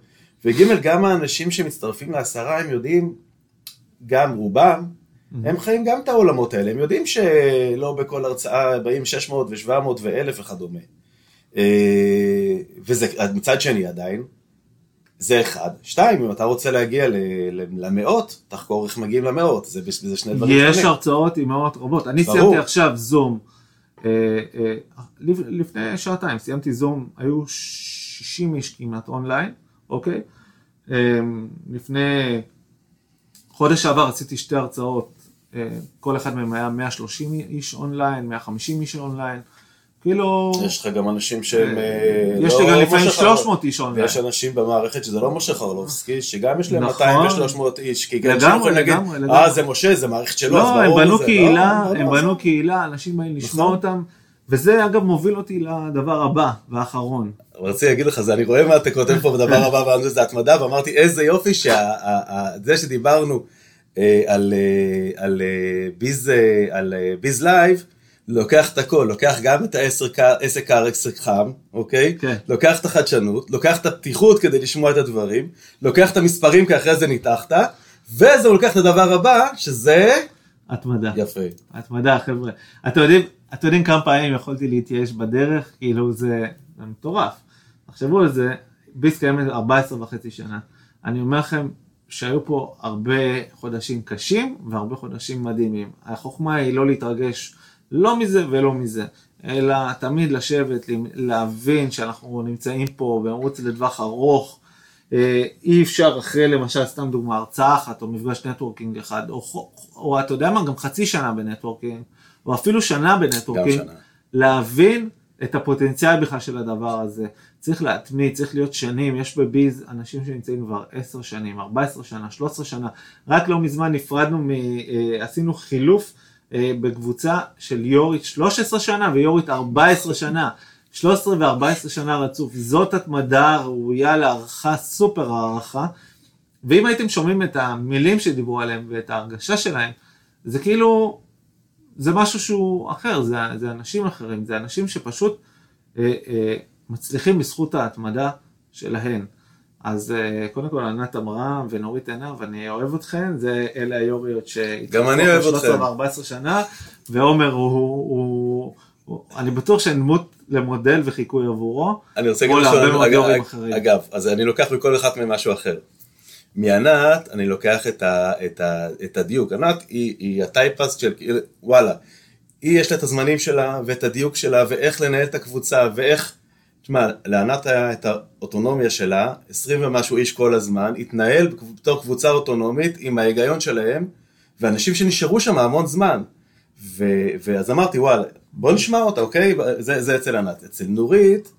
Speaker 1: וג' גם האנשים שמצטרפים לעשרה הם יודעים, גם רובם, הם חיים גם את העולמות האלה, הם יודעים שלא בכל הרצאה באים 600 ו-700 ו-1000 וכדומה. אה, וזה מצד שני עדיין, זה אחד. שתיים, אם אתה רוצה להגיע למאות, תחקור איך מגיעים למאות, זה, זה שני דברים
Speaker 2: יש
Speaker 1: שונים.
Speaker 2: הרצאות עם מאות רבות. אני
Speaker 1: ברור.
Speaker 2: סיימתי עכשיו זום, אה, אה, לפ- לפני שעתיים סיימתי זום, היו 60 איש כמעט אונליין, אוקיי? אה, לפני חודש שעבר עשיתי שתי הרצאות, אה, כל אחד מהם היה 130 איש אונליין, 150 איש אונליין, כאילו...
Speaker 1: יש לך גם אנשים שהם... אה,
Speaker 2: יש
Speaker 1: לא
Speaker 2: לי גם לפעמים
Speaker 1: משה
Speaker 2: 300 איש אונליין.
Speaker 1: ויש אנשים במערכת שזה לא משה חרלופסקי, שגם יש להם
Speaker 2: נכון.
Speaker 1: 200 ו-300 איש, כי גם
Speaker 2: לגמרי,
Speaker 1: יכולים להגיד, אה. זה משה, זה מערכת שלו, אז
Speaker 2: לא, הם
Speaker 1: ברור
Speaker 2: בנו
Speaker 1: זה."
Speaker 2: קהילה,
Speaker 1: לא, לא,
Speaker 2: הם
Speaker 1: לא,
Speaker 2: בנו
Speaker 1: זה-
Speaker 2: קהילה, אנשים באים לשמוע
Speaker 1: נכון.
Speaker 2: אותם, וזה אגב מוביל אותי לדבר הבא והאחרון.
Speaker 1: רציתי להגיד לך, זה אני רואה מה אתה כותב פה בדבר הבא, ואני זה התמדה, ואמרתי איזה יופי שזה שדיברנו אה, על, אה, אה, Biz, על Biz Live, לוקח את הכל, לוקח גם את העסק עסק חם, אוקיי?
Speaker 2: כן.
Speaker 1: לוקח את החדשנות, לוקח את הפתיחות כדי לשמוע את הדברים, לוקח את המספרים כי אחרי זה ניתחת, וזה לוקח את הדבר הבא, שזה...
Speaker 2: התמדה.
Speaker 1: יפה.
Speaker 2: התמדה, חבר'ה. אתם יודעים, אתם יודעים כמה פעמים יכולתי להתייאש בדרך? כאילו זה, זה מטורף. תחשבו על זה, Biz קיימת 14 וחצי שנה. אני אומר לכם שהיו פה הרבה חודשים קשים והרבה חודשים מדהימים. החוכמה היא לא להתרגש לא מזה ולא מזה, אלא תמיד לשבת, להבין שאנחנו נמצאים פה במרוץ לטווח ארוך. אה, אי אפשר אחרי למשל, סתם דוגמה, הרצאה אחת או מפגש נטוורקינג אחד, או, או, או אתה יודע מה, גם חצי שנה בנטוורקינג, או אפילו שנה בנטוורקינג. להבין את הפוטנציאל בכלל של הדבר הזה. צריך להתמיד, צריך להיות שנים, יש בביז אנשים שנמצאים כבר 10 שנים, 14 שנה, 13 שנה, רק לא מזמן נפרדנו, מ, אה, עשינו חילוף אה, בקבוצה של יורית 13 שנה ויורית 14 שנה. 13 ו-14 שנה רצוף, זאת התמדה ראויה להערכה, סופר הערכה. ואם הייתם שומעים את המילים שדיברו עליהם ואת ההרגשה שלהם, זה כאילו, זה משהו שהוא אחר, זה, זה אנשים אחרים, זה אנשים שפשוט אה, אה, מצליחים בזכות ההתמדה שלהן. אז אה, קודם כל ענת אמרה ונורית עינה ואני אוהב אתכן, זה אלה היוריות שהתחלפו
Speaker 1: אני
Speaker 2: אחרי 13
Speaker 1: אתכן.
Speaker 2: ו-14 שנה, ועומר הוא, הוא, הוא, אני בטוח שהן דמות למודל וחיקוי עבורו.
Speaker 1: אני רוצה להגיד
Speaker 2: מאוד
Speaker 1: אגב,
Speaker 2: יו"רים
Speaker 1: אגב, אז אני לוקח מכל אחת מהם משהו אחר. מענת, אני לוקח את, ה, את, ה, את הדיוק. ענת היא, היא הטייפס של, וואלה, היא יש לה את הזמנים שלה ואת הדיוק שלה ואיך לנהל את הקבוצה ואיך, תשמע, לענת היה את האוטונומיה שלה, 20 ומשהו איש כל הזמן, התנהל בתור קבוצה אוטונומית עם ההיגיון שלהם, ואנשים שנשארו שם המון זמן. ו, ואז אמרתי, וואלה, בוא נשמע אותה, אוקיי? זה, זה אצל ענת. אצל נורית,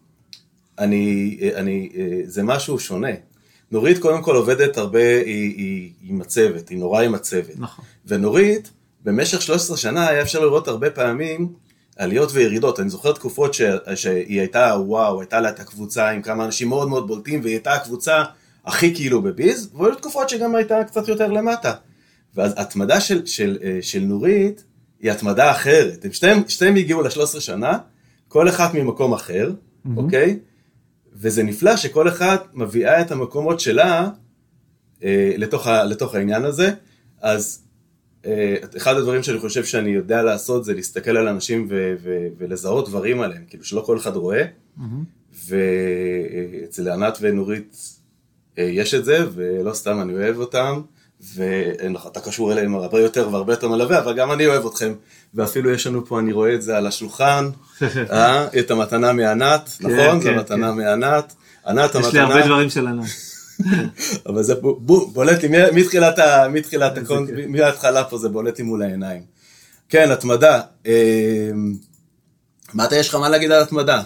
Speaker 1: אני, אני, זה משהו שונה. נורית קודם כל עובדת הרבה היא, היא, עם הצוות, היא נורא עם הצוות.
Speaker 2: נכון.
Speaker 1: ונורית, במשך 13 שנה היה אפשר לראות הרבה פעמים עליות וירידות. אני זוכר תקופות ש, שהיא הייתה, וואו, הייתה לה את הקבוצה עם כמה אנשים מאוד מאוד בולטים, והיא הייתה הקבוצה הכי כאילו בביז, והיו תקופות שגם הייתה קצת יותר למטה. ואז התמדה של, של, של נורית היא התמדה אחרת. הם שתיהם, שתיהם הגיעו ל-13 שנה, כל אחת ממקום אחר, mm-hmm. אוקיי? וזה נפלא שכל אחת מביאה את המקומות שלה אה, לתוך, ה, לתוך העניין הזה. אז אה, אחד הדברים שאני חושב שאני יודע לעשות זה להסתכל על אנשים ו, ו, ולזהות דברים עליהם, כאילו שלא כל אחד רואה. Mm-hmm. ואצל ענת ונורית אה, יש את זה, ולא סתם אני אוהב אותם. ואתה קשור אליהם הרבה יותר והרבה יותר מלווה, אבל גם אני אוהב אתכם, ואפילו יש לנו פה, אני רואה את זה על השולחן, אה, את המתנה מענת, נכון?
Speaker 2: כן,
Speaker 1: זו מתנה
Speaker 2: כן.
Speaker 1: מענת. ענת
Speaker 2: יש לי
Speaker 1: המתנה,
Speaker 2: הרבה דברים של ענת.
Speaker 1: אבל זה בולט לי מתחילת ה- מתחילת הקונט. מההתחלה פה זה בולט לי מול העיניים. כן, התמדה. אה, מה אתה, יש לך מה להגיד על התמדה?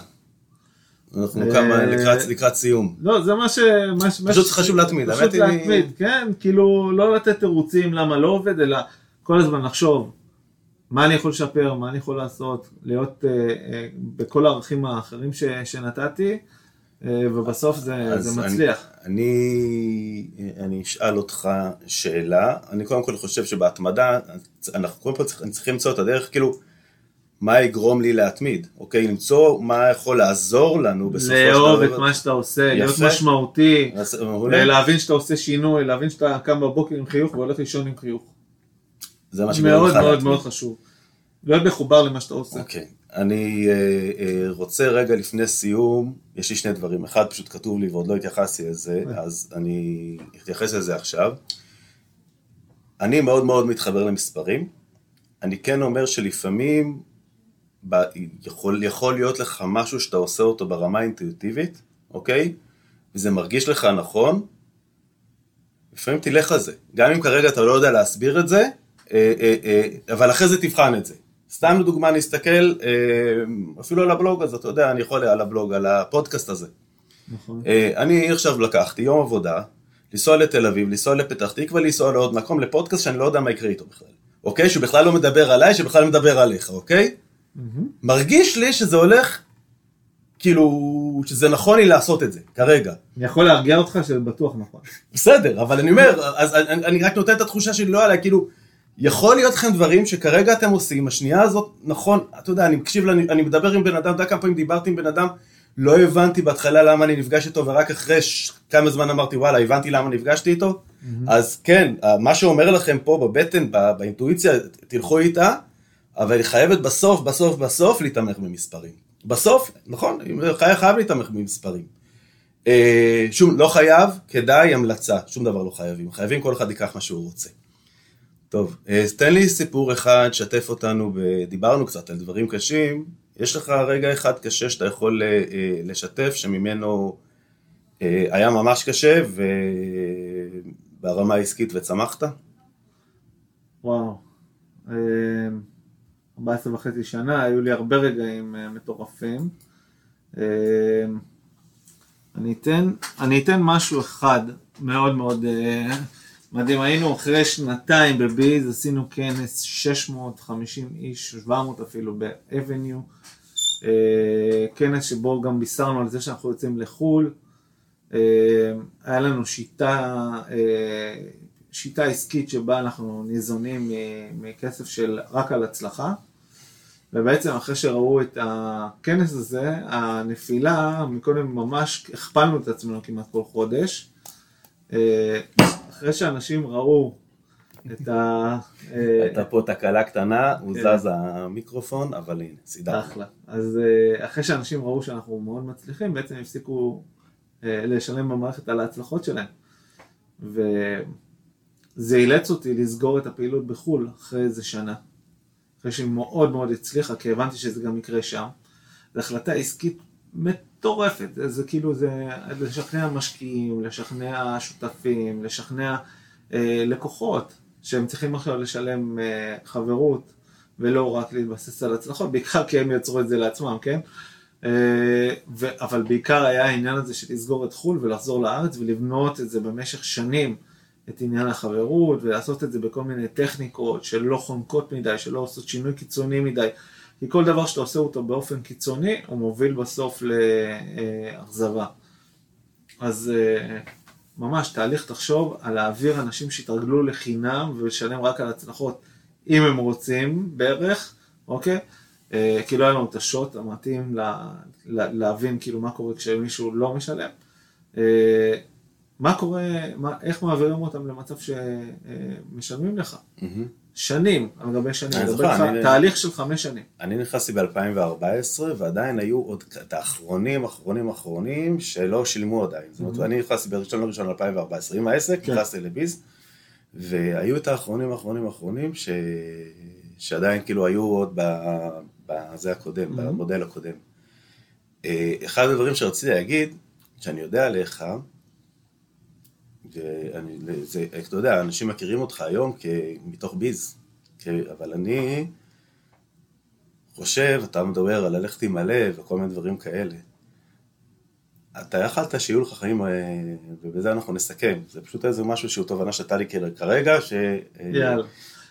Speaker 1: אנחנו
Speaker 2: אה,
Speaker 1: כמה לקראת- לקראת סיום.
Speaker 2: לא, זה מה ש... מה מה
Speaker 1: פשוט
Speaker 2: ש-
Speaker 1: חשוב להתמיד,
Speaker 2: פשוט להתמיד, כן, כאילו לא לתת תירוצים למה לא עובד, אלא כל הזמן לחשוב מה אני יכול לשפר, מה אני יכול לעשות, להיות אה, אה, בכל הערכים האחרים ש, שנתתי, ובסוף זה, זה
Speaker 1: אני-
Speaker 2: מצליח.
Speaker 1: אני, אני אשאל אותך שאלה, אני קודם כל חושב שבהתמדה, אנחנו קודם כל צריכים למצוא את הדרך, כאילו, מה יגרום לי להתמיד, אוקיי? למצוא מה יכול לעזור לנו בסופו של
Speaker 2: לאהוב
Speaker 1: דבר.
Speaker 2: את מה שאתה עושה, להיות
Speaker 1: יפה.
Speaker 2: משמעותי,
Speaker 1: אז, מעולה.
Speaker 2: אה, להבין שאתה עושה שינוי, להבין שאתה קם בבוקר עם חיוך והולך לישון עם חיוך.
Speaker 1: זה מה שגורם
Speaker 2: מאוד
Speaker 1: להתמיד.
Speaker 2: מאוד חשוב. להיות מחובר למה שאתה עושה.
Speaker 1: אוקיי, אני אה, אה, רוצה רגע לפני סיום, יש לי שני דברים, אחד פשוט כתוב לי ועוד לא התייחסתי לזה, אז אני אתייחס לזה עכשיו. אני מאוד מאוד מתחבר למספרים, אני כן אומר שלפעמים ב- יכול, יכול להיות לך משהו שאתה עושה אותו ברמה האינטואיטיבית, אוקיי? וזה מרגיש לך נכון, לפעמים תלך על זה. גם אם כרגע אתה לא יודע להסביר את זה, אה, אה, אה, אבל אחרי זה תבחן את זה. סתם לדוגמה נסתכל אה, אפילו על הבלוג הזה, אתה יודע, אני יכול על הבלוג, על הפודקאסט הזה.
Speaker 2: נכון.
Speaker 1: אה, אני עכשיו לקחתי יום עבודה, לנסוע לתל אביב, לנסוע לפתח תקווה, לנסוע לעוד מקום, לפודקאסט שאני לא יודע מה יקרה איתו בכלל. אוקיי? שהוא בכלל לא מדבר עליי, שבכלל מדבר עליך, אוקיי? מרגיש לי שזה הולך, כאילו, שזה נכון לי לעשות את זה, כרגע.
Speaker 2: אני יכול להרגיע אותך שזה בטוח נכון.
Speaker 1: בסדר, אבל אני אומר, אז אני, אני רק נותן את התחושה שלי לא עליי, כאילו, יכול להיות לכם דברים שכרגע אתם עושים, השנייה הזאת, נכון, אתה יודע, אני מקשיב, אני, אני מדבר עם בן אדם, אתה יודע כמה פעמים דיברתי עם בן אדם, לא הבנתי בהתחלה למה אני נפגש איתו, ורק אחרי ש... כמה זמן אמרתי, וואלה, הבנתי למה נפגשתי איתו, אז כן, מה שאומר לכם פה בבטן, בא- באינטואיציה, תלכו איתה, אבל היא חייבת בסוף, בסוף, בסוף להתעמך במספרים. בסוף, נכון, חייב, חייב להתעמך במספרים. אה, שוב, לא חייב, כדאי, המלצה, שום דבר לא חייבים. חייבים, כל אחד ייקח מה שהוא רוצה. טוב, אה, תן לי סיפור אחד, שתף אותנו, ב... דיברנו קצת על דברים קשים, יש לך רגע אחד קשה שאתה יכול אה, אה, לשתף, שממנו היה ממש קשה, וברמה העסקית וצמחת?
Speaker 2: וואו. אה, 14 וחצי שנה, היו לי הרבה רגעים אה, מטורפים. אה, אני אתן, אני אתן משהו אחד מאוד מאוד אה, מדהים. היינו אחרי שנתיים בביז, עשינו כנס 650 איש, 700 אפילו באבניו. כנס שבו גם בישרנו על זה שאנחנו יוצאים לחו"ל. היה לנו שיטה, שיטה עסקית שבה אנחנו ניזונים מ- מכסף של רק על הצלחה. ובעצם אחרי שראו את הכנס הזה, הנפילה, מקודם ממש הכפלנו את עצמנו כמעט כל חודש. אה, אחרי שאנשים ראו את ה... אה,
Speaker 1: הייתה פה תקלה קטנה, הוא
Speaker 2: כן.
Speaker 1: זז המיקרופון, אבל הנה, סידרנו.
Speaker 2: אחלה. אז אה, אחרי שאנשים ראו שאנחנו מאוד מצליחים, בעצם הפסיקו אה, לשלם במערכת על ההצלחות שלהם. וזה אילץ אותי לסגור את הפעילות בחו"ל אחרי איזה שנה. אחרי שהיא מאוד מאוד הצליחה, כי הבנתי שזה גם יקרה שם. זו החלטה עסקית מטורפת, זה, זה כאילו זה לשכנע משקיעים, לשכנע שותפים, לשכנע אה, לקוחות, שהם צריכים עכשיו לשלם אה, חברות, ולא רק להתבסס על הצלחות, בעיקר כי הם יצרו את זה לעצמם, כן? אה, ו- אבל בעיקר היה העניין הזה של לסגור את חו"ל ולחזור לארץ ולבנות את זה במשך שנים, את עניין החברות, ולעשות את זה בכל מיני טכניקות שלא חונקות מדי, שלא עושות שינוי קיצוני מדי. כי כל דבר שאתה עושה אותו באופן קיצוני, הוא מוביל בסוף לאכזבה. אז אה, ממש תהליך תחשוב על להעביר אנשים שהתרגלו לחינם ולשלם רק על הצלחות, אם הם רוצים בערך, אוקיי? אה, כי לא היה לנו את השוט המתאים לה, לה, להבין כאילו מה קורה כשמישהו לא משלם. מה קורה, מה, איך מעבירים אותם למצב שמשלמים לך?
Speaker 1: מהמם.
Speaker 2: שנים, על גבי שנים,
Speaker 1: אני זוכר, אני-
Speaker 2: תהליך של חמש שנים.
Speaker 1: אני נכנסתי ב-2014, ועדיין היו עוד את האחרונים, אחרונים, אחרונים, שלא שילמו עדיין. זאת אומרת, אני נכנסתי בראשון לראשון 2014 עם העסק,
Speaker 2: כן.
Speaker 1: נכנסתי לביז, והיו את האחרונים, אחרונים, אחרונים, ש... שעדיין כאילו היו עוד בזה הקודם, במודל הקודם. אה, אחד הדברים שרציתי להגיד, שאני יודע עליך, ואני, זה, אתה יודע, אנשים מכירים אותך היום מתוך ביז, אבל אני חושב, אתה מדבר על ללכת עם הלב וכל מיני דברים כאלה. אתה יכלת שיהיו לך חיים, אה, ובזה אנחנו נסכם, זה פשוט איזה משהו שהוא תובנה שאתה לי כרגע, ש...
Speaker 2: יאללה.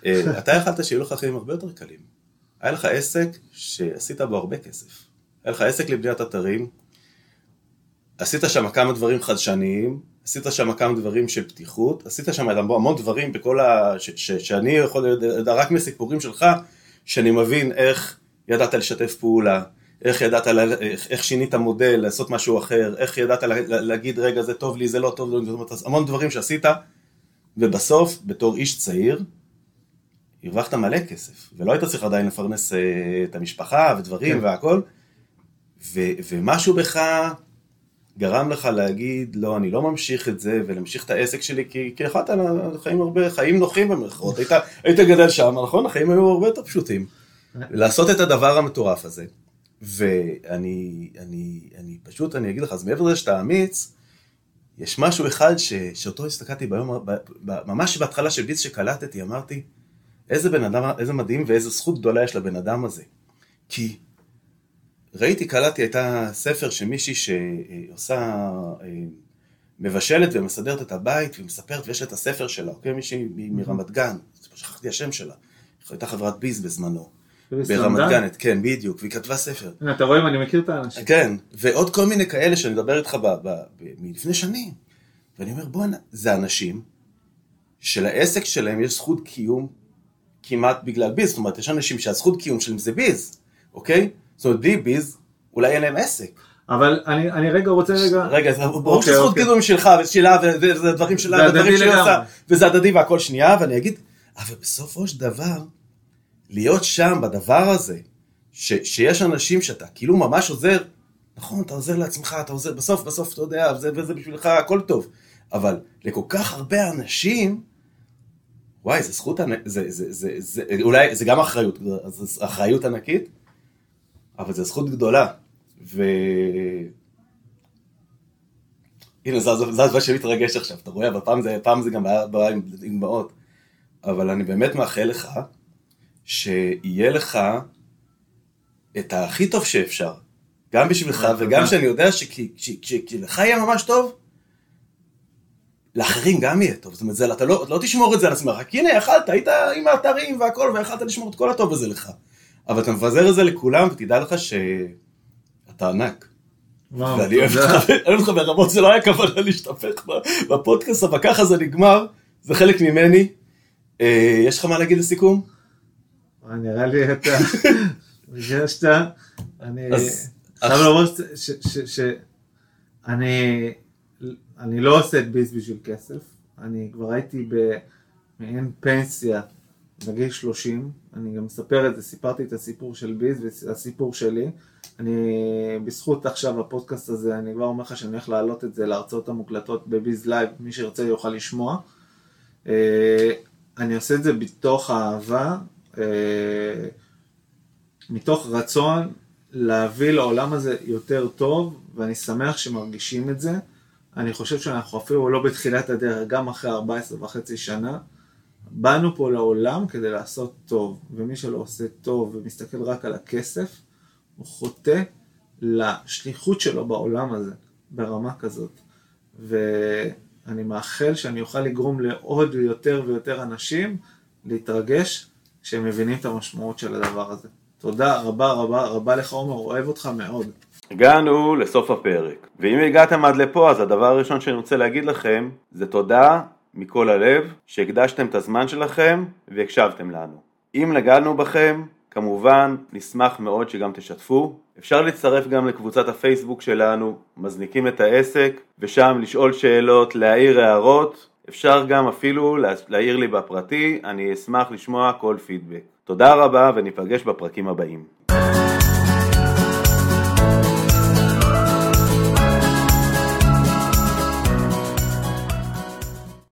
Speaker 1: אה, אתה יכלת שיהיו לך חיים הרבה יותר קלים. היה לך עסק שעשית בו הרבה כסף. היה לך עסק לבניית אתרים, עשית שם כמה דברים חדשניים, עשית שם כמה דברים של פתיחות, עשית שם המון דברים בכל ה... ש... ש... שאני יכול לדעת רק מסיפורים שלך, שאני מבין איך ידעת לשתף פעולה, איך ידעת, לה... איך, איך שינית מודל, לעשות משהו אחר, איך ידעת לה... להגיד רגע זה טוב לי, זה לא טוב לי, המון דברים שעשית, ובסוף בתור איש צעיר, הרווחת מלא כסף, ולא היית צריך עדיין לפרנס uh, את המשפחה ודברים כן. והכל, ו... ומשהו בך גרם לך להגיד, לא, אני לא ממשיך את זה, ולהמשיך את העסק שלי, כי, כי יכולת חיים הרבה, חיים נוחים במרכאות, היית, היית גדל שם, נכון? החיים היו הרבה יותר פשוטים. לעשות את הדבר המטורף הזה, ואני אני, אני פשוט, אני אגיד לך, אז מעבר לזה שאתה אמיץ, יש משהו אחד ש, שאותו הסתכלתי ביום, ב, ב, ממש בהתחלה של ביץ שקלטתי, אמרתי, איזה בן אדם, איזה מדהים ואיזה זכות גדולה יש לבן אדם הזה. כי ראיתי, קלטתי, הייתה ספר שמישהי שעושה, אה, מבשלת ומסדרת את הבית ומספרת, ויש את הספר שלה, אוקיי? מישהי מרמת גן, שכחתי השם שלה, הייתה חברת ביז בזמנו. ברמת גן, כן, בדיוק, והיא כתבה ספר.
Speaker 2: אתה רואה אם אני מכיר את האנשים.
Speaker 1: כן, ועוד כל מיני כאלה שאני מדבר איתך מלפני שנים. ואני אומר, בואנה, זה אנשים שלעסק שלהם יש זכות קיום כמעט בגלל ביז, זאת אומרת, יש אנשים שהזכות קיום שלהם זה ביז, אוקיי? בלי ביז, אולי אין להם עסק.
Speaker 2: אבל אני, אני רגע רוצה רגע...
Speaker 1: רגע, זה ברור אוקיי, שזכות אוקיי. קידום שלך ושלה, וזה דברים שלה, ודברים שהיא עושה, וזה הדדי והכל שנייה, ואני אגיד, אבל בסופו של דבר, להיות שם בדבר הזה, ש, שיש אנשים שאתה כאילו ממש עוזר, נכון, אתה עוזר לעצמך, אתה עוזר, בסוף, בסוף, אתה יודע, וזה, וזה בשבילך, הכל טוב, אבל לכל כך הרבה אנשים, וואי, זה זכות, זה, זה, זה, זה, זה, אולי, זה גם אחריות, זה אחריות ענקית, אבל זו זכות גדולה. ו... הנה, זה הדבר שמתרגש עכשיו, אתה רואה, אבל פעם זה, פעם זה גם בא עם דמעות. אבל אני באמת מאחל לך שיהיה לך את הכי טוב שאפשר, גם בשבילך וגם שאני יודע שכשלך יהיה ממש טוב, לאחרים גם יהיה טוב, זאת אומרת, זה, אתה לא, לא תשמור את זה על עצמך, כי הנה יכלת, היית עם האתרים והכל, ויכלת לשמור את כל הטוב הזה לך. אבל אתה מפזר את זה לכולם, ותדע לך שאתה ענק. ואני אוהב אותך ברמות, זה לא היה כוונה להשתפך בפודקאסט, אבל ככה זה נגמר, זה חלק ממני. אה, יש לך מה להגיד לסיכום?
Speaker 2: נראה לי אתה ריגשת. אני חייב לומר שאני לא עושה את ביס בשביל כסף, אני כבר הייתי במעין פנסיה בגיל 30, אני גם מספר את זה, סיפרתי את הסיפור של ביז והסיפור שלי. אני, בזכות עכשיו הפודקאסט הזה, אני כבר אומר לך שאני הולך להעלות את זה להרצאות המוקלטות ב Biz Live, מי שירצה יוכל לשמוע. אה, אני עושה את זה בתוך אהבה, אה, מתוך רצון להביא לעולם הזה יותר טוב, ואני שמח שמרגישים את זה. אני חושב שאנחנו אפילו לא בתחילת הדרך, גם אחרי 14 וחצי שנה. באנו פה לעולם כדי לעשות טוב, ומי שלא עושה טוב ומסתכל רק על הכסף, הוא חוטא לשליחות שלו בעולם הזה, ברמה כזאת. ואני מאחל שאני אוכל לגרום לעוד יותר ויותר אנשים להתרגש כשהם מבינים את המשמעות של הדבר הזה. תודה רבה רבה רבה לך עומר, אוהב אותך מאוד.
Speaker 1: הגענו לסוף הפרק, ואם הגעתם עד לפה אז הדבר הראשון שאני רוצה להגיד לכם זה תודה מכל הלב שהקדשתם את הזמן שלכם והקשבתם לנו. אם נגענו בכם, כמובן נשמח מאוד שגם תשתפו. אפשר להצטרף גם לקבוצת הפייסבוק שלנו, מזניקים את העסק, ושם לשאול שאלות, להעיר הערות. אפשר גם אפילו להעיר לי בפרטי, אני אשמח לשמוע כל פידבק. תודה רבה וניפגש בפרקים הבאים.